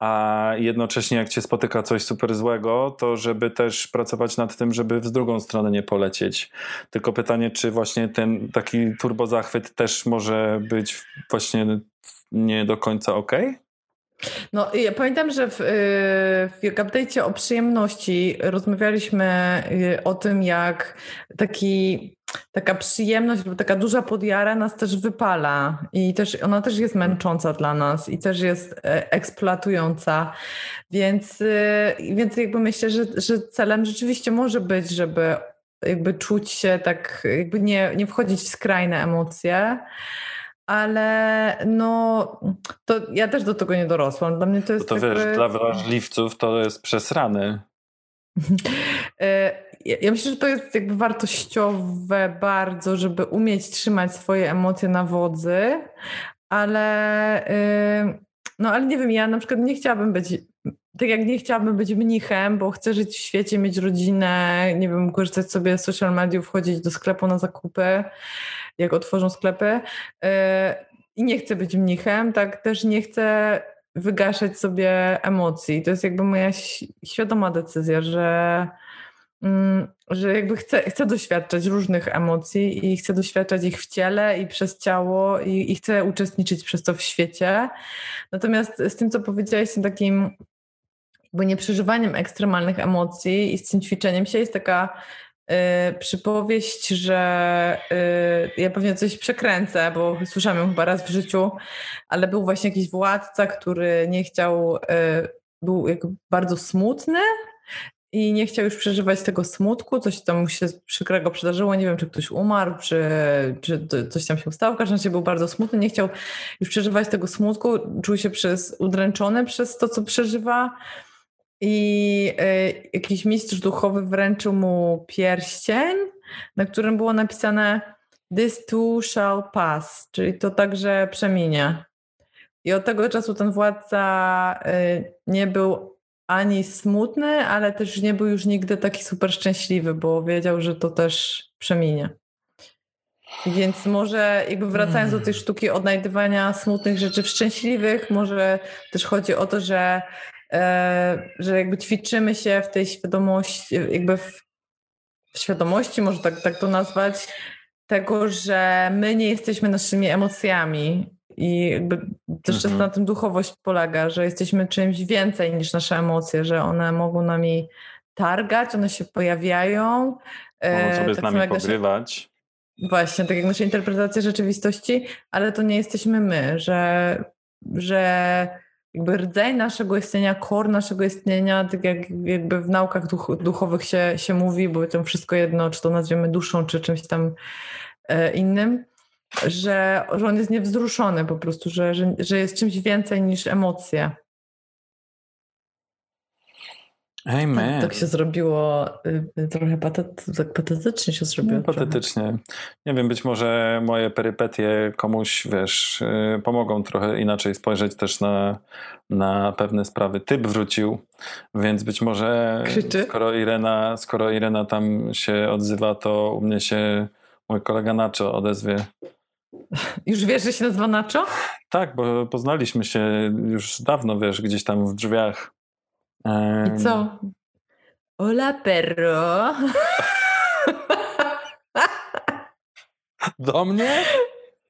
a jednocześnie jak cię spotyka coś super złego, to żeby też pracować nad tym, żeby w drugą stronę nie polecieć. Tylko pytanie, czy właśnie ten taki turbozachwyt też może być właśnie nie do końca ok? No, ja pamiętam, że w, y, w o przyjemności rozmawialiśmy y, o tym, jak taki, taka przyjemność lub taka duża podjara nas też wypala i też ona też jest męcząca dla nas i też jest e, eksploatująca. Więc, y, więc jakby myślę, że, że celem rzeczywiście może być, żeby jakby czuć się tak, jakby nie, nie wchodzić w skrajne emocje ale no, to ja też do tego nie dorosłam. Dla mnie to jest. To jakby... wiesz, dla wrażliwców to jest przesrany. E, ja myślę, że to jest jakby wartościowe bardzo, żeby umieć trzymać swoje emocje na wodzy, ale no ale nie wiem, ja na przykład nie chciałabym być tak jak nie chciałabym być mnichem, bo chcę żyć w świecie, mieć rodzinę, nie wiem, korzystać sobie z social mediów, wchodzić do sklepu na zakupy, jak otworzą sklepy. E, I nie chcę być mnichem, tak też nie chcę wygaszać sobie emocji. To jest jakby moja świadoma decyzja, że, mm, że jakby chcę, chcę doświadczać różnych emocji i chcę doświadczać ich w ciele i przez ciało i, i chcę uczestniczyć przez to w świecie. Natomiast z tym, co powiedziałeś, z takim bo nieprzeżywaniem ekstremalnych emocji i z tym ćwiczeniem się jest taka y, przypowieść, że y, ja pewnie coś przekręcę, bo słyszałam ją chyba raz w życiu, ale był właśnie jakiś władca, który nie chciał, y, był bardzo smutny i nie chciał już przeżywać tego smutku, coś tam mu się przykrego przydarzyło, nie wiem, czy ktoś umarł, czy, czy coś tam się stało, w każdym razie był bardzo smutny, nie chciał już przeżywać tego smutku, czuł się przez, udręczony przez to, co przeżywa, i y, jakiś mistrz duchowy wręczył mu pierścień, na którym było napisane This too shall pass, czyli to także przeminie. I od tego czasu ten władca y, nie był ani smutny, ale też nie był już nigdy taki super szczęśliwy, bo wiedział, że to też przeminie. Więc może jakby wracając do tej sztuki odnajdywania smutnych rzeczy w szczęśliwych, może też chodzi o to, że że jakby ćwiczymy się w tej świadomości, jakby w, świadomości, może tak, tak to nazwać, tego, że my nie jesteśmy naszymi emocjami. I jakby też mhm. na tym duchowość polega, że jesteśmy czymś więcej niż nasze emocje, że one mogą nami targać, one się pojawiają. Mogą sobie tak z nami pogrywać. Nasze, właśnie, tak jak nasza interpretacja rzeczywistości, ale to nie jesteśmy my, że, że jakby rdzeń naszego istnienia, kor naszego istnienia, tak jak jakby w naukach duch, duchowych się, się mówi, bo to wszystko jedno, czy to nazwiemy duszą, czy czymś tam e, innym, że, że on jest niewzruszony po prostu, że, że, że jest czymś więcej niż emocje. Amen. Tak, tak się zrobiło, y, trochę patet, tak patetycznie się zrobiło. No, patetycznie. Nie wiem, być może moje perypetie komuś, wiesz, y, pomogą trochę inaczej spojrzeć też na, na pewne sprawy. Typ wrócił, więc być może Krzyczy. skoro Irena, skoro Irena tam się odzywa, to u mnie się mój kolega Nacho odezwie. Już wiesz, że się nazywa Nacho? Tak, bo poznaliśmy się już dawno, wiesz, gdzieś tam w drzwiach. I co? Hola, perro. Do mnie?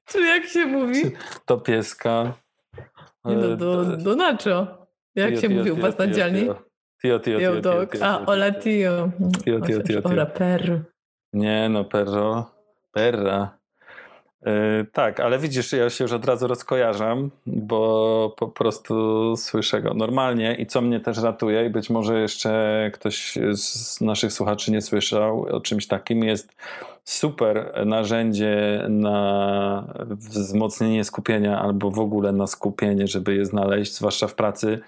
Czy jak się mówi? Do pieska. Nie no, do, e, do Nacho. Jak tio, się tio, mówi u was na dzielni? Tio, tio, tio. tio, A, hola, tio. Tio, tio, tio. Hola, perro. Nie no, perro. Perra. Yy, tak, ale widzisz, ja się już od razu rozkojarzam, bo po prostu słyszę go normalnie i co mnie też ratuje i być może jeszcze ktoś z naszych słuchaczy nie słyszał o czymś takim, jest super narzędzie na wzmocnienie skupienia albo w ogóle na skupienie, żeby je znaleźć, zwłaszcza w pracy,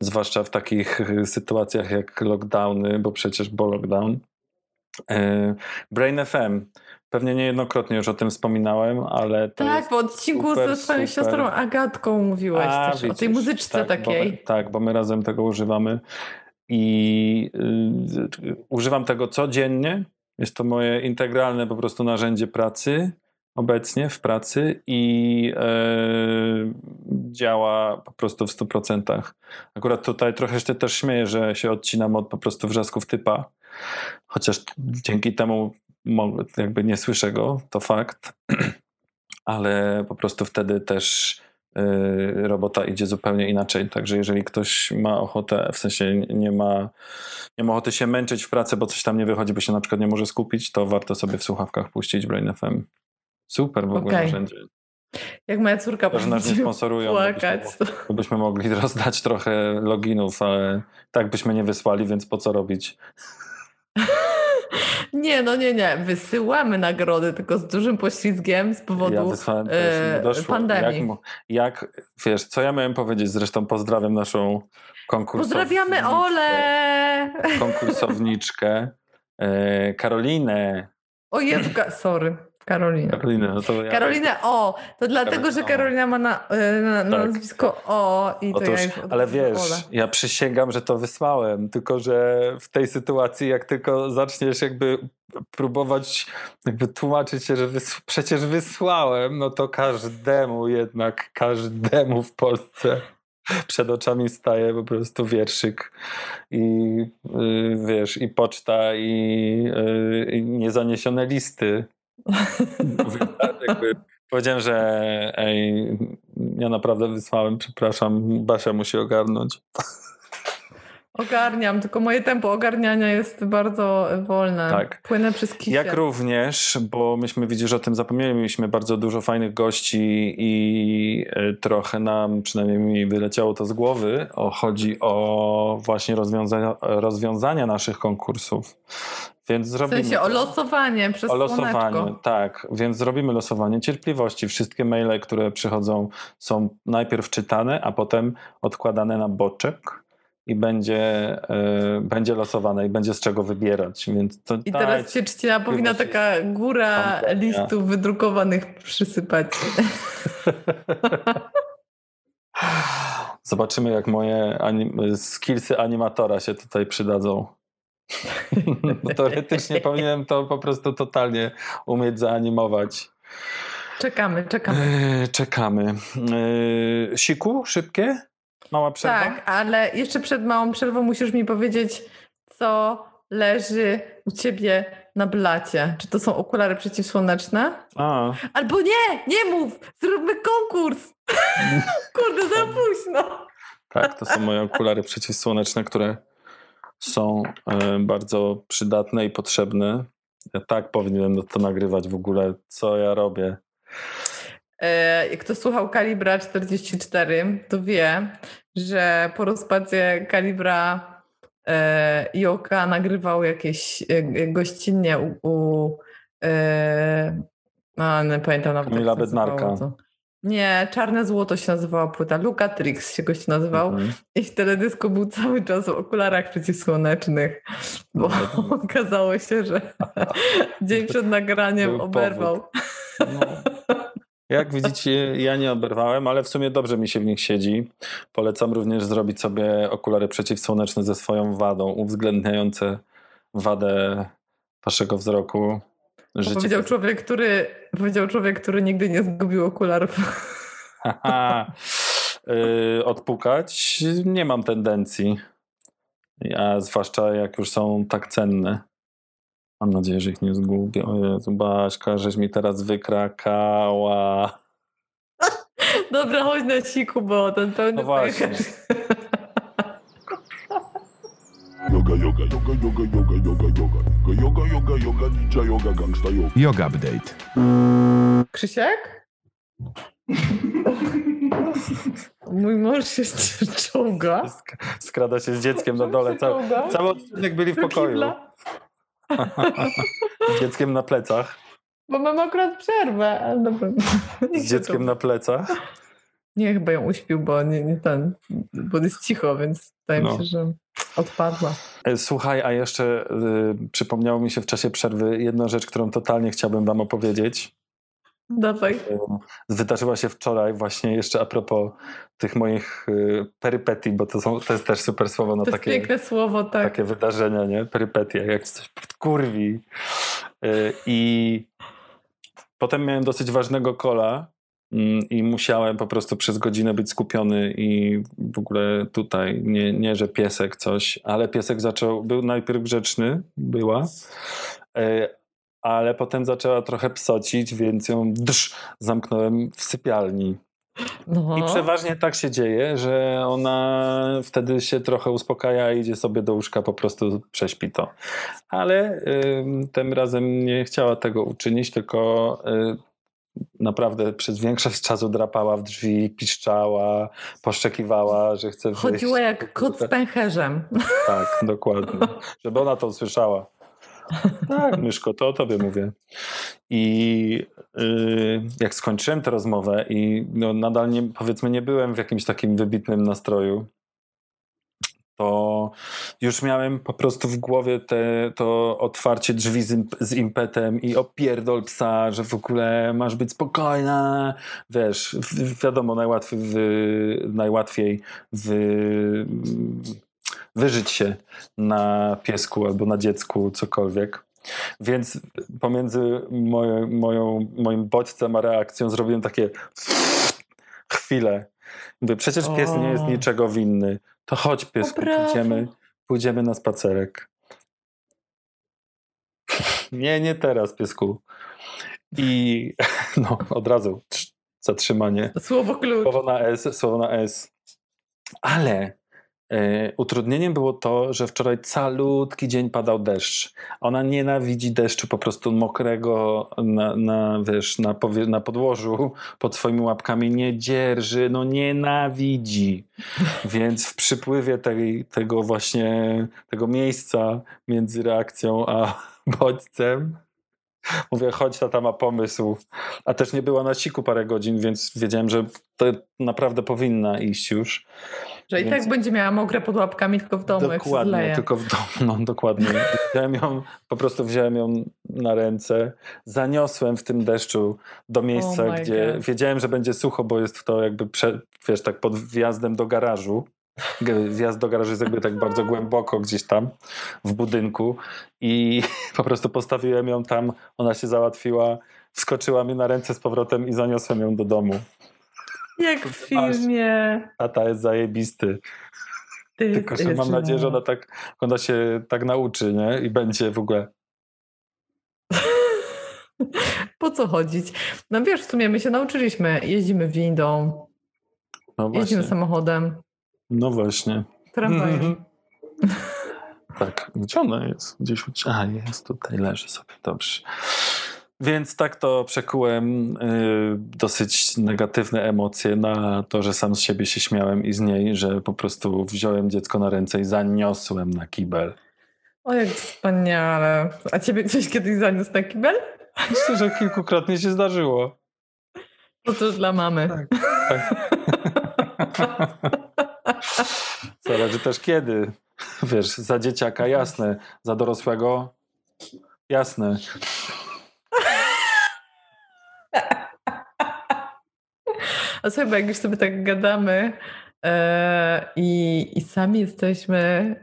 zwłaszcza w takich sytuacjach jak lockdowny, bo przecież bo lockdown. Yy, Brain FM Pewnie niejednokrotnie już o tym wspominałem, ale Tak, w odcinku super, ze swoją super. siostrą Agatką mówiłeś A, też widzisz, o tej muzyczce tak, takiej. Bo, tak, bo my razem tego używamy i y, używam tego codziennie. Jest to moje integralne po prostu narzędzie pracy obecnie w pracy i e, działa po prostu w 100%. Akurat tutaj trochę się też śmieję, że się odcinam od po prostu wrzasków typa, chociaż dzięki temu jakby nie słyszę go, to fakt, ale po prostu wtedy też y, robota idzie zupełnie inaczej. Także jeżeli ktoś ma ochotę, w sensie nie ma, nie ma ochoty się męczyć w pracy, bo coś tam nie wychodzi, bo się na przykład nie może skupić, to warto sobie w słuchawkach puścić Brain FM. Super w ogóle okay. narzędzie. Jak moja córka Że nas nie sponsorują, płakać. Byśmy, byśmy mogli rozdać trochę loginów, ale tak byśmy nie wysłali, więc po co robić? Nie, no nie, nie. Wysyłamy nagrody, tylko z dużym poślizgiem z powodu ja wysłałem e, pandemii. Jak, jak, wiesz, co ja miałem powiedzieć? Zresztą pozdrawiam naszą konkursowniczkę. Pozdrawiamy Ole! Konkursowniczkę e, Karolinę. O Jezu, sorry. Karolina. Karolina, no to ja... Karolina O, to dlatego, że Karolina ma na, e, na, na tak. nazwisko O i Otóż, to ja Ale wiesz, ja przysięgam, że to wysłałem, tylko że w tej sytuacji, jak tylko zaczniesz jakby próbować jakby tłumaczyć się, że wys przecież wysłałem, no to każdemu jednak, każdemu w Polsce przed oczami staje po prostu wierszyk i yy, wiesz, i poczta i, yy, i niezaniesione listy powiedziałem, że ej, ja naprawdę wysłałem, przepraszam, Basia musi ogarnąć. Ogarniam, tylko moje tempo ogarniania jest bardzo wolne. Tak. Płynę przez kisie. Jak również, bo myśmy widzisz o tym zapomnieli, mieliśmy bardzo dużo fajnych gości i e, trochę nam, przynajmniej mi wyleciało to z głowy, o, chodzi o właśnie rozwiązania, rozwiązania naszych konkursów. Więc zrobimy w sensie o losowanie przez O losowanie, słoneczko. tak. Więc zrobimy losowanie cierpliwości. Wszystkie maile, które przychodzą są najpierw czytane, a potem odkładane na boczek i będzie, y, będzie losowane i będzie z czego wybierać. Więc to, I teraz się czcina powinna taka góra listów wydrukowanych przysypać. Zobaczymy, jak moje anim skillsy animatora się tutaj przydadzą. No, teoretycznie powinienem to po prostu totalnie umieć zaanimować. Czekamy, czekamy. E, czekamy. E, siku, szybkie? Mała przerwa? Tak, ale jeszcze przed małą przerwą musisz mi powiedzieć, co leży u ciebie na blacie. Czy to są okulary przeciwsłoneczne? A. Albo nie, nie mów! Zróbmy konkurs! Kurde, za późno! Tak, to są moje okulary przeciwsłoneczne, które są e, bardzo przydatne i potrzebne. Ja tak powinienem to nagrywać w ogóle, co ja robię. E, kto słuchał Kalibra 44, to wie, że po rozpadzie Kalibra e, Joka nagrywał jakieś gościnnie u, u no, nie pamiętam nawet Kamila Bednarka. To. Nie, Czarne Złoto się nazywała płyta. Luka Trix się gość nazywał. Mhm. I w teledysku był cały czas w okularach przeciwsłonecznych, bo no. okazało się, że dzień przed nagraniem oberwał. No. Jak widzicie, ja nie oberwałem, ale w sumie dobrze mi się w nich siedzi. Polecam również zrobić sobie okulary przeciwsłoneczne ze swoją wadą, uwzględniające wadę waszego wzroku. Życie powiedział człowiek, który powiedział człowiek, który nigdy nie zgubił okularów. yy, odpukać nie mam tendencji. A zwłaszcza jak już są tak cenne. Mam nadzieję, że ich nie zgubię. O Jezu, Baśka, żeś mi teraz wykrakała. Dobra, chodź na siku, bo ten pełny no właśnie. Yoga, yoga, yoga, yoga, yoga, yoga, yoga. Yoga, yoga, yoga, ninja yoga, gangsta yoga. Yoga update. Krzysiek? Mój mąż się czołga. Skrada się z dzieckiem na dole. Cały, cały odcinek byli w pokoju. z dzieckiem na plecach. Bo mam akurat przerwę, ale dobra. Z dzieckiem na plecach? Nie, chyba ją uśpił, bo nie, nie ten, bo jest cicho, więc wydaje no. mi się, że odpadła. E, słuchaj, a jeszcze y, przypomniało mi się w czasie przerwy jedna rzecz, którą totalnie chciałbym wam opowiedzieć. Dawaj. E, wydarzyła się wczoraj właśnie jeszcze a propos tych moich y, perypetii, bo to, są, to jest też super słowo na to takie, piękne słowo, tak. takie wydarzenia, nie? Perypetie, jak coś kurwi. Y, I potem miałem dosyć ważnego kola mm, i musiałem po prostu przez godzinę być skupiony i w ogóle tutaj, nie, nie że piesek coś, ale piesek zaczął, był najpierw grzeczny, była, e, ale potem zaczęła trochę psocić, więc ją drz, zamknąłem w sypialni. No. I przeważnie tak się dzieje, że ona wtedy się trochę uspokaja i idzie sobie do łóżka, po prostu prześpi to. Ale y, tym razem nie chciała tego uczynić, tylko y, naprawdę przez większość czasu drapała w drzwi, piszczała, poszczekiwała, że chce wyjść. Chodziła jak kot z pęcherzem. Tak, dokładnie. Żeby ona to usłyszała. Tak, Myszko, to o tobie mówię. I yy, jak skończyłem tę rozmowę i no, nadal nie, powiedzmy nie byłem w jakimś takim wybitnym nastroju, to już miałem po prostu w głowie te, to otwarcie drzwi z, z impetem i opierdol psa, że w ogóle masz być spokojna. Wiesz, wiadomo, najłatwiej, w, najłatwiej w, wyżyć się na piesku albo na dziecku, cokolwiek. Więc pomiędzy moje, moją, moim bodźcem a reakcją zrobiłem takie chwilę. Mówię, przecież pies nie jest niczego winny. To chodź piesku, pójdziemy, pójdziemy na spacerek. nie, nie teraz piesku. I no, od razu zatrzymanie. Słowo klucz. Słowo na S, słowo na S. Ale utrudnieniem było to, że wczoraj calutki dzień padał deszcz. Ona nienawidzi deszczu po prostu mokrego na, na, wiesz, na, powie, na podłożu pod swoimi łapkami. Nie dzierży, no nienawidzi. Więc w przypływie tej, tego właśnie, tego miejsca między reakcją a bodźcem Mówię, chodź, tata ma pomysł. A też nie była na siku parę godzin, więc wiedziałem, że to naprawdę powinna iść już. Że i Więc... tak będzie miała mokre pod łapkami, tylko w domu, Dokładnie, tylko w domu, no dokładnie. Wziąłem ją, po prostu wziąłem ją na ręce, zaniosłem w tym deszczu do miejsca, oh gdzie God. wiedziałem, że będzie sucho, bo jest to jakby, prze, wiesz, tak pod wjazdem do garażu. Wjazd do garażu jest jakby tak bardzo głęboko gdzieś tam w budynku i po prostu postawiłem ją tam, ona się załatwiła, wskoczyła mi na ręce z powrotem i zaniosłem ją do domu. Jak w filmie. Tata jest zajebisty. Ty, Tylko, że mam nadzieję, że ona, tak, ona się tak nauczy, nie? I będzie w ogóle. po co chodzić? No wiesz, w sumie my się nauczyliśmy. Jeździmy windą, no jeździmy samochodem. No właśnie. Tramwajem. Mm -hmm. Tak, gdzie ona jest? Gdzieś u... A, jest tutaj, leży sobie, dobrze. Więc tak to przekułem y, dosyć negatywne emocje na to, że sam z siebie się śmiałem i z niej, że po prostu wziąłem dziecko na ręce i zaniosłem na kibel. O, jak wspaniale. A ciebie ktoś kiedyś zaniósł na kibel? Myślę, że kilkukrotnie się zdarzyło. To też dla mamy. Tak. tak. Zależy też kiedy. Wiesz, za dzieciaka jasne, za dorosłego jasne. A słuchaj, bo jak już sobie tak gadamy e, i, i sami jesteśmy,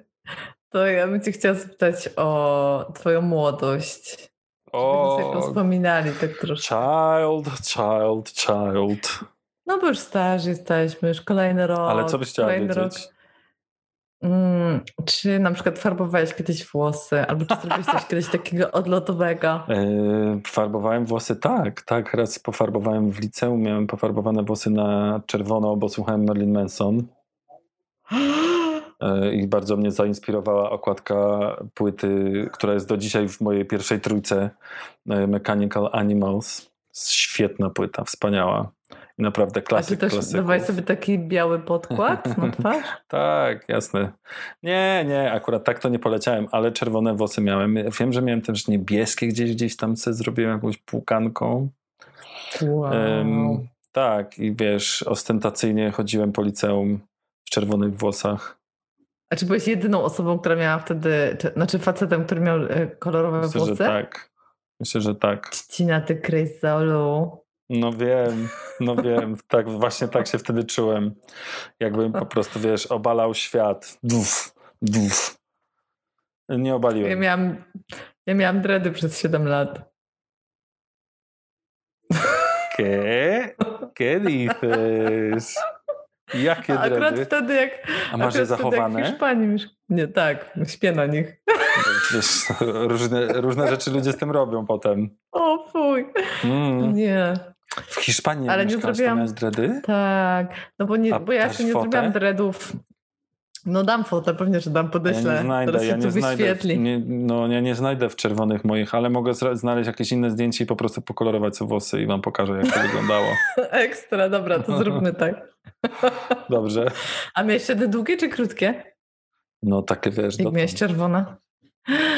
to ja bym cię chciała zapytać o twoją młodość. O, sobie wspominali tak troszkę. Child, child, child. No bo już starzy jesteśmy, już kolejny rok. Ale co byś chciała wiedzieć? Rok. Mm, czy na przykład farbowałeś kiedyś włosy, albo czy zrobiłeś coś kiedyś takiego odlotowego? Yy, farbowałem włosy, tak, tak. Raz pofarbowałem w liceum, miałem pofarbowane włosy na czerwono, bo słuchałem Marilyn Manson. Yy, I bardzo mnie zainspirowała okładka płyty, która jest do dzisiaj w mojej pierwszej trójce Mechanical Animals. Świetna płyta, wspaniała. Naprawdę klasyk. A ty też dawaj sobie taki biały podkład na twarz? tak, jasne. Nie, nie, akurat tak to nie poleciałem, ale czerwone włosy miałem. Wiem, że miałem też niebieskie gdzieś, gdzieś tam sobie zrobiłem jakąś płukanką. Wow. Um, tak, i wiesz, ostentacyjnie chodziłem po liceum w czerwonych włosach. A czy byłeś jedyną osobą, która miała wtedy, czy, znaczy facetem, który miał e, kolorowe Myślę, włosy? Że tak. Myślę, że tak. Ccina, ty Kryzolu. No wiem, no wiem, tak, właśnie tak się wtedy czułem. Jakbym po prostu, wiesz, obalał świat. Duf, duf. Nie obaliłem. Ja miałam, ja miałam dredy przez 7 lat. ¿Qué? ¿Qué dices? Jakie A akurat dredy? wtedy jak... A masz je jak zachowane? w Hiszpanii Nie, tak, śpię na nich. Wiesz, różne, różne rzeczy ludzie z tym robią potem. O fuj, Mm. nie. W Hiszpanii Ale Ale nie zrobiłam- dredy? Tak, no bo, nie, A bo ja jeszcze nie fotę? zrobiłam dreadów. No dam fotę, pewnie, że dam, Ja podeślę. nie znajdę, Teraz ja nie znajdę, w, nie, no ja nie znajdę w czerwonych moich, ale mogę znaleźć jakieś inne zdjęcie i po prostu pokolorować sobie włosy i wam pokażę, jak to wyglądało. Ekstra, dobra, to zróbmy tak. Dobrze? A miałeś wtedy długie czy krótkie? No takie wiesz, Jak miałeś czerwone?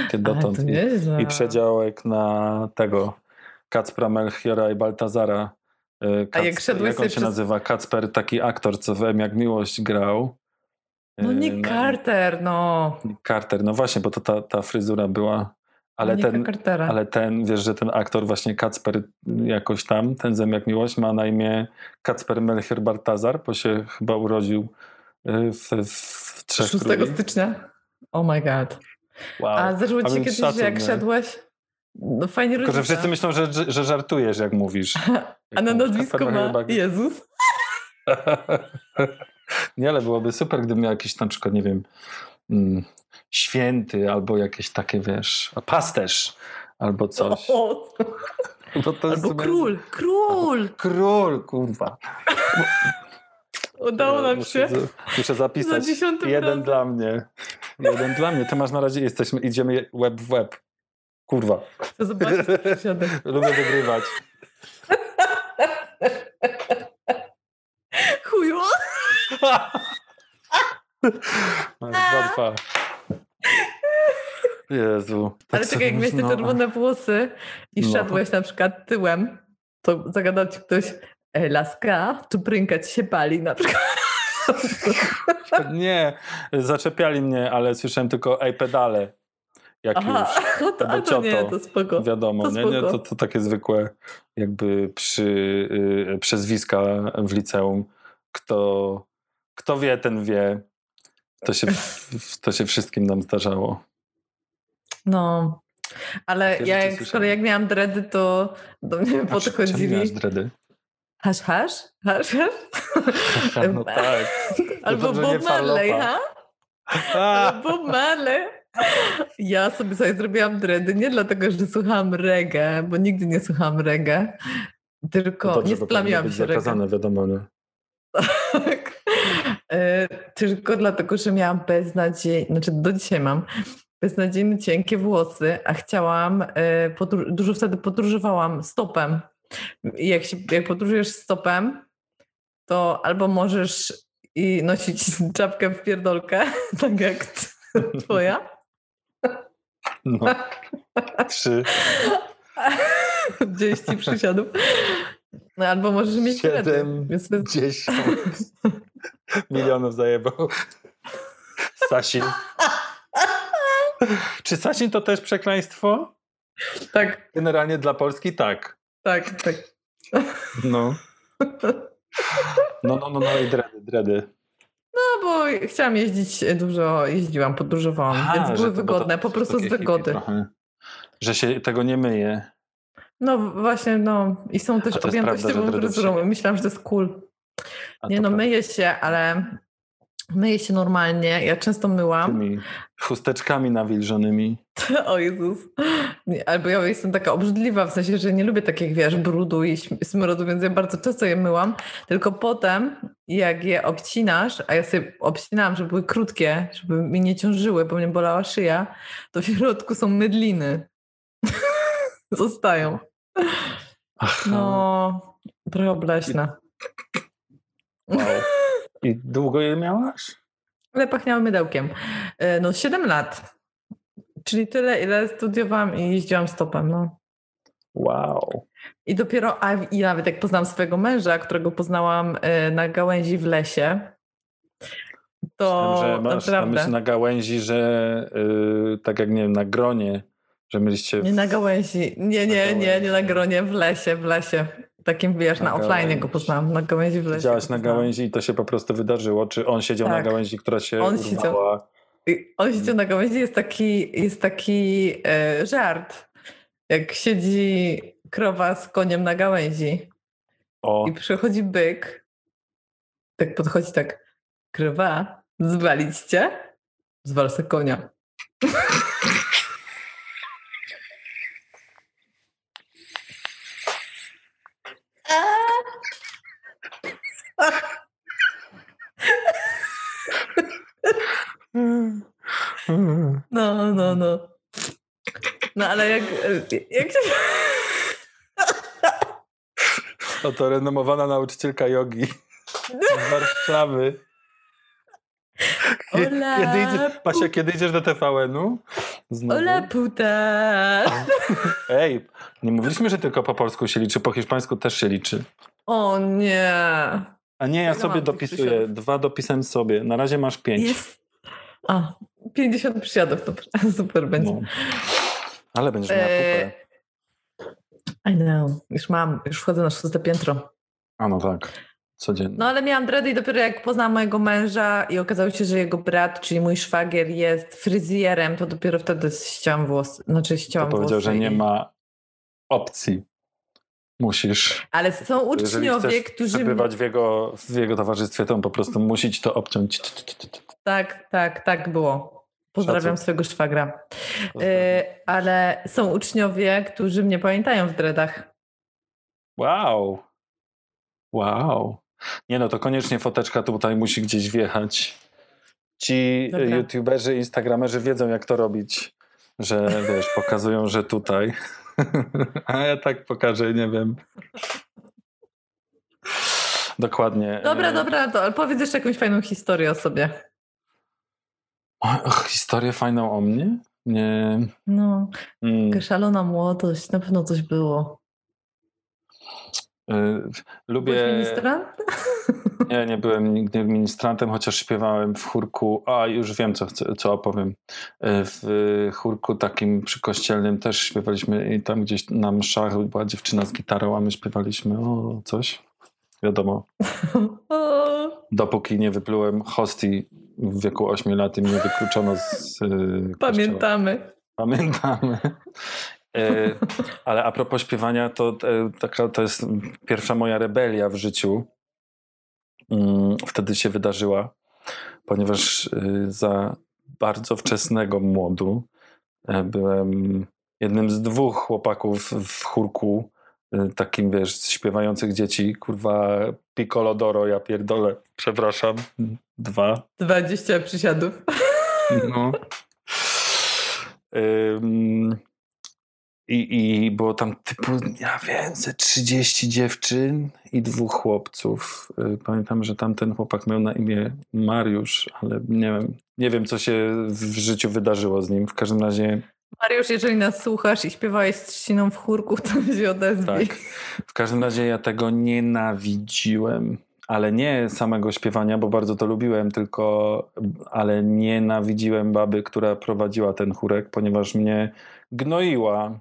takie dotąd. I. I przedziałek na tego Kacpra Melchiora i Baltazara. Y, A jak Kac- szedłeś jak on się przez- nazywa? Kacper, taki aktor, co w M jak Miłość grał. No Nick na- Carter, no. Nick Carter, no właśnie, bo to ta, ta fryzura była. Ale Nicka ten, Cartera. ale ten, wiesz, że ten aktor właśnie Kacper jakoś tam, ten Zem jak Miłość, ma na imię Kacper Melchior Baltazar, bo się chyba urodził y, w, w Trzech 6 Króli. stycznia? Oh my god. Wow. A zdarzyło ci kiedyś, szacun, że jak nie? szedłeś? No fajnie Tylko, że wszyscy myślą, że, że, żartujesz, jak mówisz. A na nazwisko ma Jezus. Nie, ale byłoby super, gdybym miał jakiś na przykład, nie wiem, mm, święty albo jakieś takie, wiesz, pasterz albo coś. O, jest albo sumie- król, król. Król, kurwa. Udało nam muszę, się. Muszę zapisać. Za Jeden razem. dla mnie. Jeden dla mnie. Ty masz na razie, jesteśmy, idziemy web w web. Kurwa. Chcę zobaczyć. Lubię wygrywać. Chuju. Dwa, dwa. Jezu. Tak Ale czekaj, jak miałeś te myślę, czerwone włosy i No. szedłeś na przykład tyłem, to zagadał ci ktoś, e, laska, tu brynka ci się pali na przykład. Nie, zaczepiali mnie, ale słyszałem tylko ej pedale. Jak Aha, już. no to, a Albo to nie, to spoko. Wiadomo, To nie, nie, spoko. to, to takie zwykłe jakby przy, y, przezwiska w liceum. Kto, kto wie, ten wie. To się, to się wszystkim nam zdarzało. No, ale Takie ja jak, jak miałam dready, to do mnie A czy- podchodzili. miałaś dredy? Hasz, hasz? Hasz, hasz? No tak. Albo nie Bob Marley, ha? Albo Bob Marley. Ja sobie sobie zrobiłam dready nie dlatego, że słuchałam reggae, bo nigdy nie słuchałam reggae, tylko dobrze, nie splamiłam się reggae. zakazane, wiadomo. Nie? Tak. E, Tylko dlatego, że miałam beznadziejnie, znaczy do dzisiaj mam beznadziejnie cienkie włosy, a chciałam, e, podróż, dużo wtedy podróżowałam stopem. Jak, się, jak podróżujesz stopem, to albo możesz i nosić czapkę w pierdolkę, tak jak twoja, No. Trzy, 10 przysiadów, no, albo możesz mieć siedem, dziesięć milionów zajebał. Sasin. Czy Sasin to też przekleństwo? tak, Generalnie dla Polski tak. tak, tak. No. No, no, no, no i dredy, dredy. No bo chciałam jeździć dużo, jeździłam, podróżowałam, więc były to- to wygodne, też po prostu z wygody. trochę. Że się tego nie myje. No właśnie, no i są też to objętościową fryzurą. Myślałam, że to jest cool. A Nie to no, prawda. myję się, ale myję się normalnie. Ja często myłam. Tymi chusteczkami nawilżonymi. O Jezus. Albo ja jestem taka obrzydliwa, w sensie, że nie lubię takich, wiesz, brudu i smrodu, więc ja bardzo często je myłam. Tylko potem, jak je obcinasz, a ja sobie obcinałam, żeby były krótkie, żeby mi nie ciążyły, bo mnie bolała szyja, to w środku są mydliny. Zostają. Aha, No, trochę obleśne. wow. I długo je miałaś? Ale pachniały mydełkiem. E, No, 7 lat. Czyli tyle, ile studiowałam i jeździłam stopem, no. Wow. I dopiero, a i nawet jak poznałam swojego męża, którego poznałam e, na gałęzi w lesie, to Myślałem, że masz na naprawdę. myśl na gałęzi, że y, tak jak nie wiem, na gronie, że mieliście. Nie na gałęzi. Nie, Na nie, nie, nie na gronie, w lesie, w lesie. Takim, wiesz, Na na, offline go poznałam, na gałęzi w lesie. Siedziałaś go na gałęzi i to się po prostu wydarzyło? Czy on siedział na Tak. gałęzi, która się On siedział. urwała? I On siedział na gałęzi, jest taki, jest taki e, żart, jak siedzi krowa z koniem na gałęzi. O, I przychodzi byk, tak podchodzi tak, krywa, zwalić cię? Zwal se konia. No, no, no. No ale jak, jak się... oto renomowana nauczycielka jogi z Warszawy. Ola, Kiedy idzie, Pasia, kiedy idziesz do TVN-u? Znowu? Ola puta. Ej, nie mówiliśmy, że tylko po polsku się liczy, po hiszpańsku też się liczy. O nie. A nie, ja Ile sobie dopisuję. Dwa dopisem sobie. Na razie masz pięć. Jest. A, 50 przysiadów, dobra, super będzie. No. Ale będziesz miała E, kupę. I know, już mam, już wchodzę na szóste piętro. A no tak, codziennie. No ale miałam dready i dopiero jak poznałam mojego męża i okazało się, że jego brat, czyli mój szwagier jest fryzjerem, to dopiero wtedy ścięłam włosy, znaczy to ścięłam powiedział, włosy. że nie ma opcji. Musisz. Ale są Jeżeli uczniowie, chcesz którzy... przebywać w jego, w jego towarzystwie, to on po prostu musi ci to obciąć. Tak, tak, tak było. Pozdrawiam Szacun. swojego szwagra. Pozdrawiam. E, ale są uczniowie, którzy mnie pamiętają w dreadach. Wow. Wow. Nie no, to koniecznie foteczka tutaj musi gdzieś wjechać. Ci Dobra. youtuberzy, instagramerzy wiedzą jak to robić. Że wiesz, pokazują, że tutaj. A ja tak pokażę, nie wiem. Dokładnie. Dobra, E, dobra, to powiedz jeszcze jakąś fajną historię o sobie. Och, historię fajną o mnie? Nie. No, Mm. szalona młodość, na pewno coś było. Byłeś Lubię. ministrant? Nie, nie byłem nigdy ministrantem, chociaż śpiewałem w chórku. A, już wiem, co, co opowiem. Y, W chórku takim przykościelnym też śpiewaliśmy i tam gdzieś na mszach była dziewczyna z gitarą, a my śpiewaliśmy o coś. Wiadomo, dopóki nie wyplułem hostii w wieku 8 lat i mnie wykluczono z y, kościoła. Pamiętamy. Pamiętamy. E, ale a propos śpiewania, to, e, taka, to jest pierwsza moja rebelia w życiu. Mm, Wtedy się wydarzyła, ponieważ y, za bardzo wczesnego młodu e, byłem jednym z dwóch chłopaków w chórku, takim wiesz, śpiewających dzieci, kurwa Piccolo Doro, ja pierdolę, przepraszam, dwa, 20 przysiadów. no. Ym, i, I było tam typu, ja wiem, ze 30 dziewczyn i dwóch chłopców. Y, Pamiętam, że tamten chłopak miał na imię Mariusz, ale nie wiem, nie wiem, co się w życiu wydarzyło z nim. W każdym razie, Mariusz, jeżeli nas słuchasz i śpiewałeś z trzciną w chórku, to się odezwij. tak. W każdym razie ja tego nienawidziłem. Ale nie samego śpiewania, bo bardzo to lubiłem, tylko ale nienawidziłem baby, która prowadziła ten chórek, ponieważ mnie gnoiła.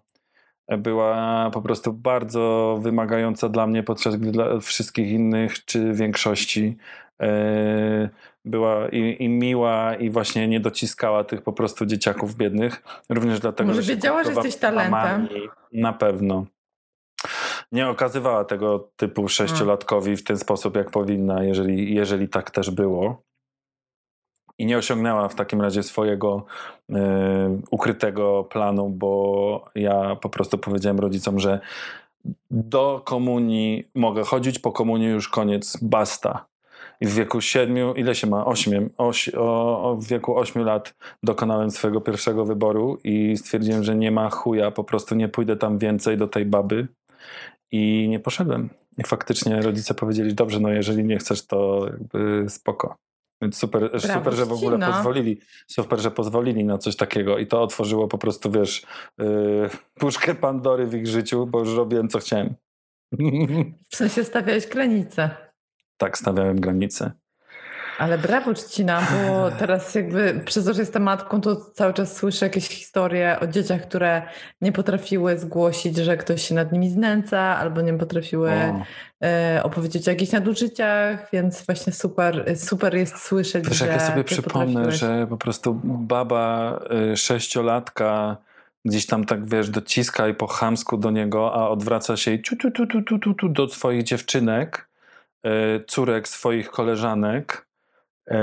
Była po prostu bardzo wymagająca dla mnie, podczas gdy dla wszystkich innych, czy większości, e, była i, i miła, i właśnie nie dociskała tych po prostu dzieciaków biednych. Również dlatego, Może że wiedziała, że jesteś talentem? Na pewno. Nie okazywała tego typu sześciolatkowi w ten sposób, jak powinna, jeżeli, jeżeli tak też było. I nie osiągnęła w takim razie swojego e, ukrytego planu, bo ja po prostu powiedziałem rodzicom, że do komunii mogę chodzić, po komunii już koniec, basta. I w wieku siedmiu, ile się ma? Ośmiem. Oś, o, o, w wieku ośmiu lat dokonałem swojego pierwszego wyboru i stwierdziłem, że nie ma chuja, po prostu nie pójdę tam więcej do tej baby. I nie poszedłem. I faktycznie rodzice powiedzieli, dobrze, no jeżeli nie chcesz, to jakby spoko. Więc super, super że w ogóle pozwolili, super, że pozwolili na coś takiego i to otworzyło po prostu, wiesz, yy, puszkę Pandory w ich życiu, bo już robiłem, co chciałem. W sensie stawiałeś granice. Tak, stawiałem granice. Ale brawo Czcina, bo teraz jakby przez to, że jestem matką, to cały czas słyszę jakieś historie o dzieciach, które nie potrafiły zgłosić, że ktoś się nad nimi znęca, albo nie potrafiły O, e, opowiedzieć o jakichś nadużyciach, więc właśnie super, super jest słyszeć, Wiesz, że jak ja sobie przypomnę, potrafiłeś. że po prostu baba y, sześciolatka gdzieś tam tak, wiesz, dociska i po chamsku do niego, a odwraca się i tu, tu, tu, tu, tu, tu, tu do swoich dziewczynek, córek swoich koleżanek, y,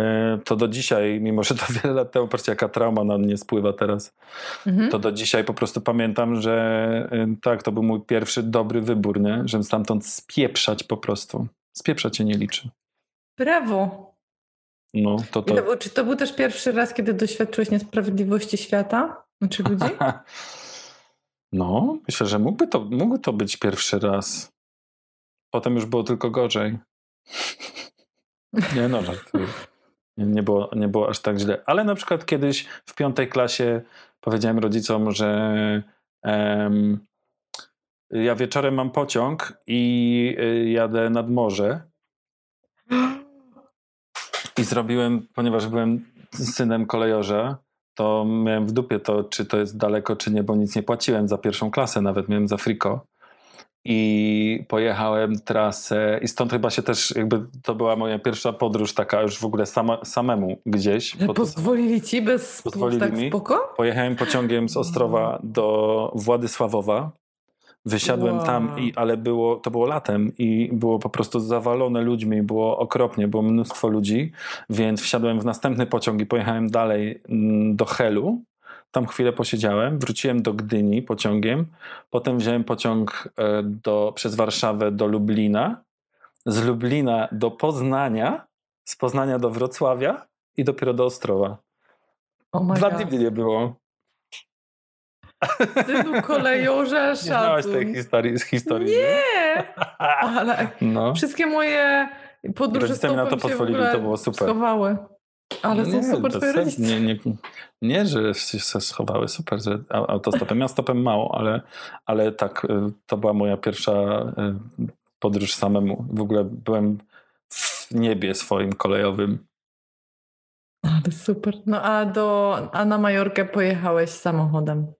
to do dzisiaj, mimo że to wiele lat temu, patrzcie jaka trauma na mnie spływa teraz, Mhm. to do dzisiaj po prostu pamiętam, że y, tak, to był mój pierwszy dobry wybór, nie? Żeby stamtąd spieprzać po prostu. Spieprzać się nie liczy. Brawo. No, to to to... był, czy to był też pierwszy raz, kiedy doświadczyłeś niesprawiedliwości świata? Znaczy ludzi? No, myślę, że mógłby to, mógł to być pierwszy raz. Potem już było tylko gorzej. Nie no, nie, było, nie było aż tak źle. Ale na przykład kiedyś w piątej klasie powiedziałem rodzicom, że em, ja wieczorem mam pociąg i y, jadę nad morze. I zrobiłem, ponieważ byłem synem kolejorza, to miałem w dupie to, czy to jest daleko, czy nie, bo nic nie płaciłem za pierwszą klasę, nawet miałem za friko. I pojechałem trasę i stąd chyba się też, jakby to była moja pierwsza podróż taka już w ogóle sama, samemu gdzieś. Pozwolili ci bez Pozwolili tak mi. spoko? Pojechałem pociągiem z Ostrowa do Władysławowa. Wysiadłem Wow. tam, i, ale było, to było latem i było po prostu zawalone ludźmi, było okropnie, było mnóstwo ludzi, więc wsiadłem w następny pociąg i pojechałem dalej mm, do Helu. Tam chwilę posiedziałem, wróciłem do Gdyni pociągiem, potem wziąłem pociąg e, do, przez Warszawę do Lublina, z Lublina do Poznania, z Poznania do Wrocławia i dopiero do Ostrowa. Oh Dwa dni nie było. Synu kolejorza, Nie znałaś tej szacun. historii, z historii. Nie! Ale No. wszystkie moje podróże Rodzice mi na to pozwolili, to było super. schowały. Ale są super to twoje rodzice. nie, nie, nie, że się schowały, super, że au- autostopem. Ja stopem mało, ale, ale tak, y, to była moja pierwsza y, podróż samemu. W ogóle byłem w niebie swoim kolejowym. Ale super. No a, do, a na Majorkę pojechałeś samochodem.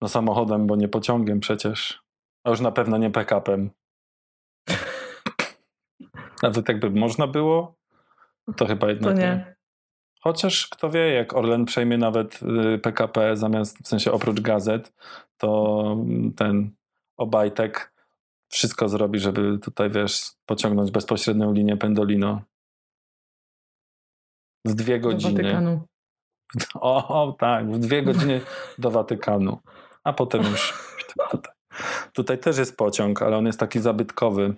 No samochodem, bo nie pociągiem przecież. A już na pewno nie pick-upem. Nawet jakby można było, to chyba To jednak nie. Chociaż kto wie, jak Orlen przejmie nawet y, PKP zamiast, w sensie oprócz gazet, to mm, ten Obajtek wszystko zrobi, żeby tutaj, wiesz, pociągnąć bezpośrednią linię Pendolino. W dwie Do godziny. Watykanu. O, o, tak, w dwie godziny do Watykanu. A potem już tutaj. Tutaj też jest pociąg, ale on jest taki zabytkowy.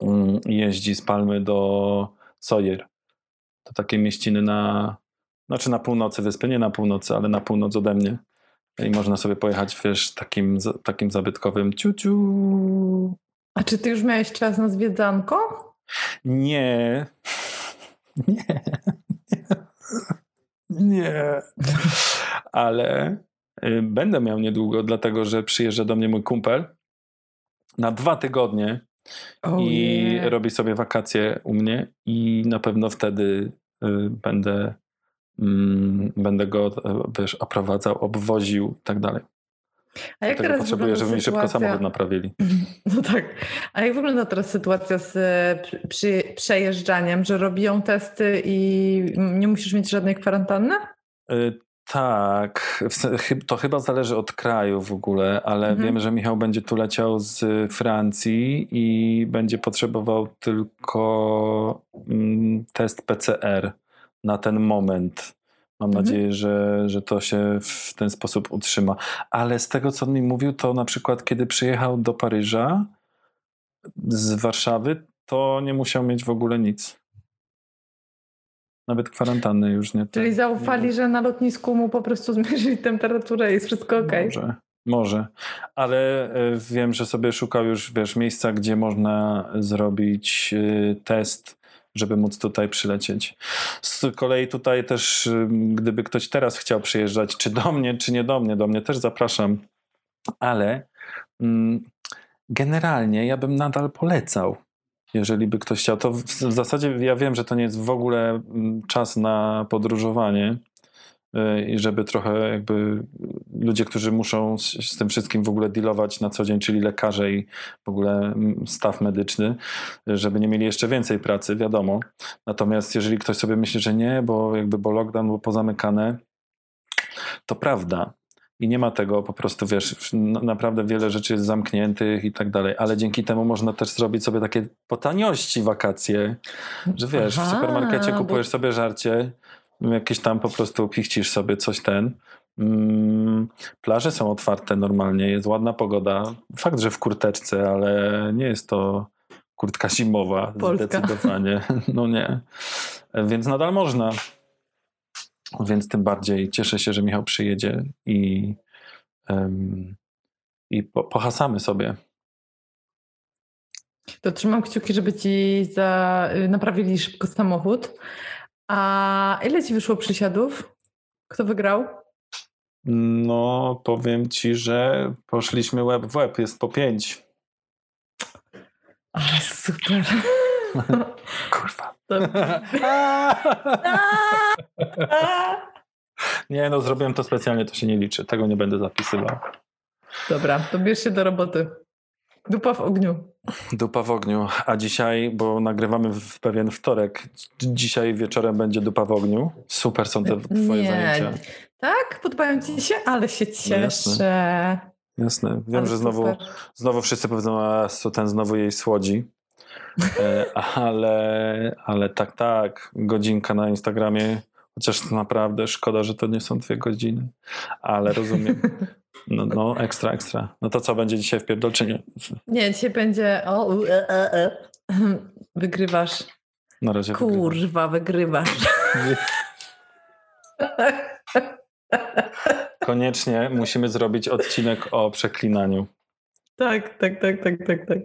Mm, Jeździ z Palmy do Sawyer. To takie mieściny na, znaczy na północy wyspy, nie na północy, ale na północ ode mnie. I można sobie pojechać, wiesz, takim, takim zabytkowym ciuciu. A czy ty już miałeś czas na zwiedzanko? Nie. Nie. Nie. Ale y, będę miał niedługo, dlatego że przyjeżdża do mnie mój kumpel na dwa tygodnie Oh i yeah. robi sobie wakacje u mnie i na pewno wtedy y, będę mm, będę go, y, wiesz, oprowadzał, obwoził i tak dalej. A jak Dlatego teraz potrzebuję, żeby mi szybko samochód naprawili. No tak. A jak wygląda teraz sytuacja z e, przy- przy, przejeżdżaniem, że robią testy i nie musisz mieć żadnej kwarantanny? Y, Tak, to chyba zależy od kraju w ogóle, ale Mhm. wiem, że Michał będzie tu leciał z Francji i będzie potrzebował tylko mm, test PCR na ten moment. Mam Mhm. nadzieję, że, że to się w ten sposób utrzyma. Ale z tego, co on mi mówił, to na przykład kiedy przyjechał do Paryża z Warszawy, to nie musiał mieć w ogóle nic. Nawet kwarantanny już nie. Czyli nie zaufali, że na lotnisku mu po prostu zmierzyli temperaturę i jest wszystko ok. Może, może. Ale y, wiem, że sobie szukał już, wiesz, miejsca, gdzie można zrobić y, test, żeby móc tutaj przylecieć. Z kolei tutaj też, y, gdyby ktoś teraz chciał przyjeżdżać, czy do mnie, czy nie do mnie, do mnie też zapraszam. Ale mm, generalnie ja bym nadal polecał. Jeżeli by ktoś chciał, to w, w zasadzie ja wiem, że to nie jest w ogóle mm, czas na podróżowanie, y, i żeby trochę jakby ludzie, którzy muszą z, z tym wszystkim w ogóle dealować na co dzień, czyli lekarze i w ogóle mm, staw medyczny, żeby nie mieli jeszcze więcej pracy, wiadomo. Natomiast jeżeli ktoś sobie myśli, że nie, bo jakby bo lockdown, bo pozamykane, to prawda. I nie ma tego po prostu, wiesz, naprawdę wiele rzeczy jest zamkniętych i tak dalej, ale dzięki temu można też zrobić sobie takie po taniości wakacje, że wiesz, Aha, w supermarkecie bo- kupujesz sobie żarcie, jakieś tam po prostu pichcisz sobie coś ten. Mm, plaże są otwarte normalnie, jest ładna pogoda. Fakt, że w kurteczce, ale nie jest to kurtka zimowa, Polska. zdecydowanie. No nie. Więc nadal można. Więc tym bardziej cieszę się, że Michał przyjedzie i, em, i po, pohasamy sobie. To trzymam kciuki, żeby ci za, y, naprawili szybko samochód. A ile ci wyszło przysiadów? Kto wygrał? No, powiem ci, że poszliśmy łeb w łeb, jest po pięć. Ale super. Kurwa. Nie, no zrobiłem to specjalnie, to się nie liczy. Tego nie będę zapisywał. Dobra, to bierz się do roboty. Dupa w ogniu. Dupa w ogniu. A dzisiaj, bo nagrywamy w pewien wtorek, dzisiaj wieczorem będzie dupa w ogniu. Super są te twoje Nie. zajęcia. Tak? Podobają ci się? Ale się cieszę. jasne. Jasne. Wiem, Ale że znowu, super. znowu wszyscy powiedzą, a ten znowu jej słodzi. E, ale, ale tak, tak. Godzinka na Instagramie. Chociaż naprawdę szkoda, że to nie są dwie godziny. Ale rozumiem. No, no ekstra, ekstra. No to co, będzie dzisiaj w pierdolczynie? Nie, dzisiaj będzie. O, u, e, e, e. Wygrywasz. Na razie. Kurwa, wygrywasz. Koniecznie musimy zrobić odcinek o przeklinaniu. tak, tak, tak, tak, tak, tak.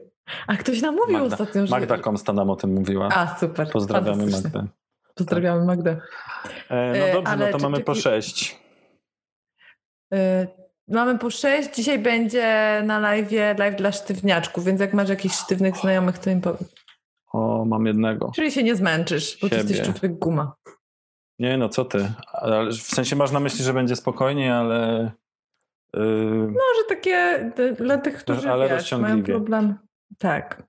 A ktoś nam mówił Magda, ostatnio, że. Magda Komsta nam o tym mówiła. A, super. Pozdrawiamy Fantastycznie. Magdę. Pozdrawiamy Magdę. E, E, no dobrze, ale no to mamy po sześć. Y, Mamy po sześć. Dzisiaj będzie na live live dla sztywniaczków, więc jak masz jakichś sztywnych znajomych, to im powiedz. O, mam jednego. Czyli się nie zmęczysz, bo ty Siebie. jesteś człowiek guma. Nie, no co ty. Ale w sensie masz na myśli, że będzie spokojnie, ale... Yy, Może takie d- dla tych, którzy Ale wiesz, mają problem. Tak.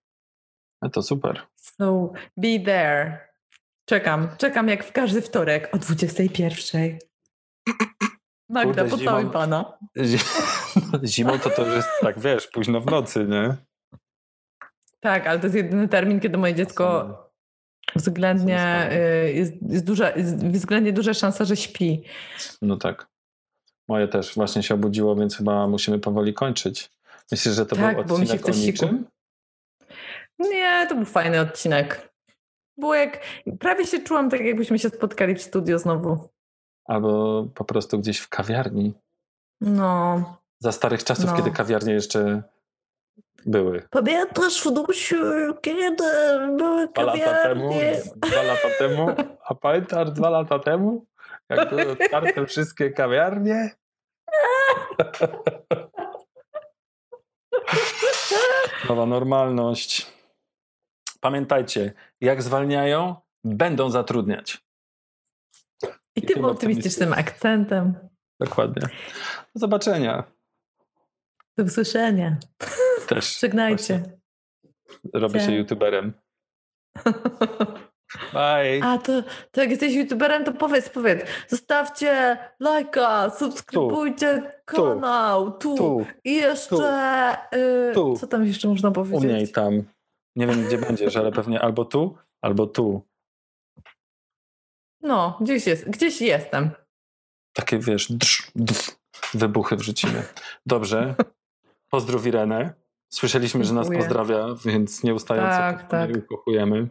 no to super. So be there. Czekam. Czekam jak w każdy wtorek o 21. Magda, Kurde, pocałuj zimą- pana. Zimą to to już jest tak, wiesz, późno w nocy, nie? Tak, ale to jest jedyny termin, kiedy moje dziecko względnie y, jest, jest, duża, jest względnie duża szansa, że śpi. No tak. Moje też właśnie się obudziło, więc chyba musimy powoli kończyć. Myślisz, że to Tak, był bo mi się odcinek o siku. Nie, to był fajny odcinek. Było jak, prawie się czułam tak, jakbyśmy się spotkali w studio znowu. Albo po prostu gdzieś w kawiarni. No. Za starych czasów, No. kiedy kawiarnie jeszcze były. Pamiętasz, Wnusiu, kiedy były Dwa lata temu, kawiarnie? dwa lata temu, a pamiętasz dwa lata temu, jak były otwarte wszystkie kawiarnie? Nowa normalność. Pamiętajcie, jak zwalniają, będą zatrudniać. I I tym tym optymistycznym akcentem. Dokładnie. Do zobaczenia. Do usłyszenia. Też Żegnajcie. robię się youtuberem. Bye. A to, to jak jesteś youtuberem, to powiedz, powiedz. Zostawcie lajka, subskrybujcie Tu. kanał. Tu. Tu, I jeszcze. y, Tu. Co tam jeszcze można u powiedzieć? mnie i tam. Nie wiem, gdzie będziesz, ale pewnie albo tu, albo tu. No, gdzieś jest, gdzieś jestem. Takie, wiesz, drz, drz, wybuchy wrzucimy. Dobrze. Pozdrów Irenę. Słyszeliśmy, że nas pozdrawia, więc nieustająco Tak, tak. ukochujemy.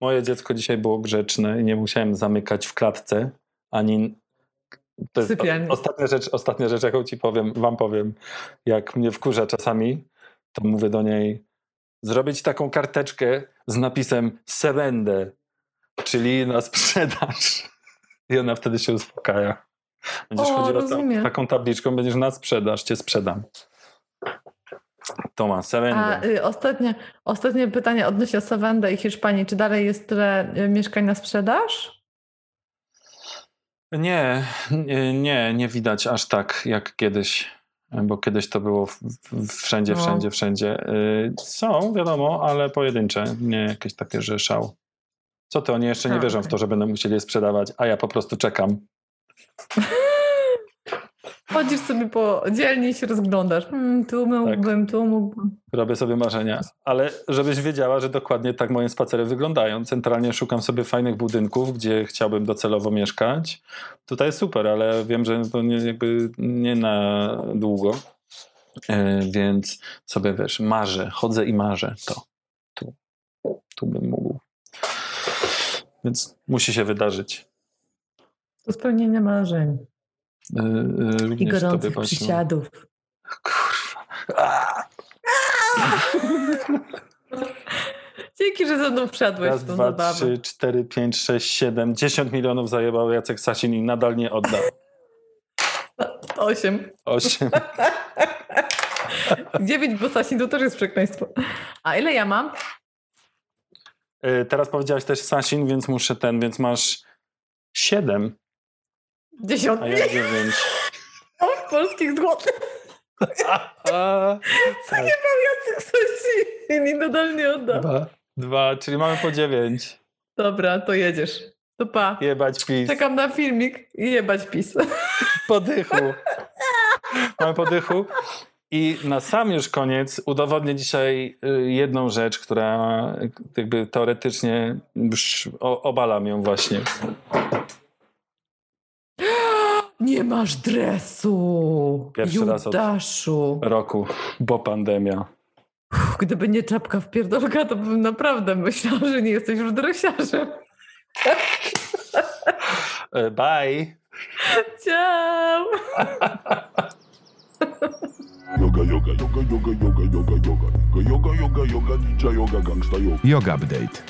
Moje dziecko dzisiaj było grzeczne i nie musiałem zamykać w klatce, ani... To jest Sypialni. ostatnia rzecz, ostatnia rzecz, jaką ci powiem, wam powiem. Jak mnie wkurza czasami, to mówię do niej zrobić taką karteczkę z napisem Serendę, czyli na sprzedaż. I ona wtedy się uspokaja. Będziesz O, chodziła ta- taką tabliczką, będziesz na sprzedaż, cię sprzedam. To ma A y, ostatnie, ostatnie pytanie odnośnie Savendy i Hiszpanii. Czy dalej jest tyle y, mieszkań na sprzedaż? Nie, nie, nie, nie widać aż tak jak kiedyś, bo kiedyś to było w, w, wszędzie, No. wszędzie, wszędzie. Y, Są, wiadomo, ale pojedyncze, nie jakieś takie, że szał. Co ty, oni jeszcze nie A, wierzą w okej. to, że będą musieli je sprzedawać, a ja po prostu czekam. Chodzisz sobie po dzielni i się rozglądasz. Hmm, tu mógłbym, tu mógłbym. Robię sobie marzenia, ale żebyś wiedziała, że dokładnie tak moje spacery wyglądają. Centralnie szukam sobie fajnych budynków, gdzie chciałbym docelowo mieszkać. Tutaj jest super, ale wiem, że to nie, jakby nie na długo. E, więc sobie wiesz, marzę, chodzę i marzę to. Tu, tu bym mógł. Więc musi się wydarzyć. To spełnienie marzeń. E, e, I gorących przysiadów. Kurwa. A! Dzięki, że ze mną wszedłeś Raz, w tą dwa, zabawę. trzy, cztery, pięć, sześć, siedem, dziesięć milionów zajebał Jacek Sasin i nadal nie oddał. Osiem. Osiem. Dziewięć, bo Sasin to też jest przekleństwo. A ile ja mam? Y, Teraz powiedziałaś też Sasin, więc muszę ten, więc masz siedem, Dziesiąt. a ja dziewięć. w polskich złotych. A, tak, Jacek Sasin i nadal nie oddam. dwa, dwa, czyli mamy po dziewięć. Dobra, to jedziesz. To pa. Jebać pis. Czekam na filmik i jebać pis. Podychu. Mamy podychu. I na sam już koniec udowodnię dzisiaj y, jedną rzecz, która jakby teoretycznie już o- obalam ją właśnie. Nie masz dresu. Pierwszy raz od- Judaszu. Roku, bo pandemia. Uff, Gdyby nie czapka w pierdolka, to bym naprawdę myślał, że nie jesteś już dresiarzem. E, Bye. Ciao! Yoga, yoga, yoga, yoga, yoga, yoga, yoga. Yoga, yoga, yoga, ninja yoga, gangsta yoga. Yoga Update.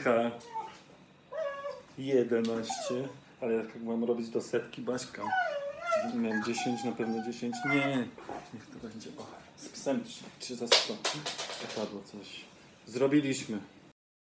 Dycha. 11. Ale jak mam robić do setki Baśka? Miałem 10, na pewno 10. Nie, niech to będzie. O, z psem 3 za 100. Zapadło coś. Zrobiliśmy.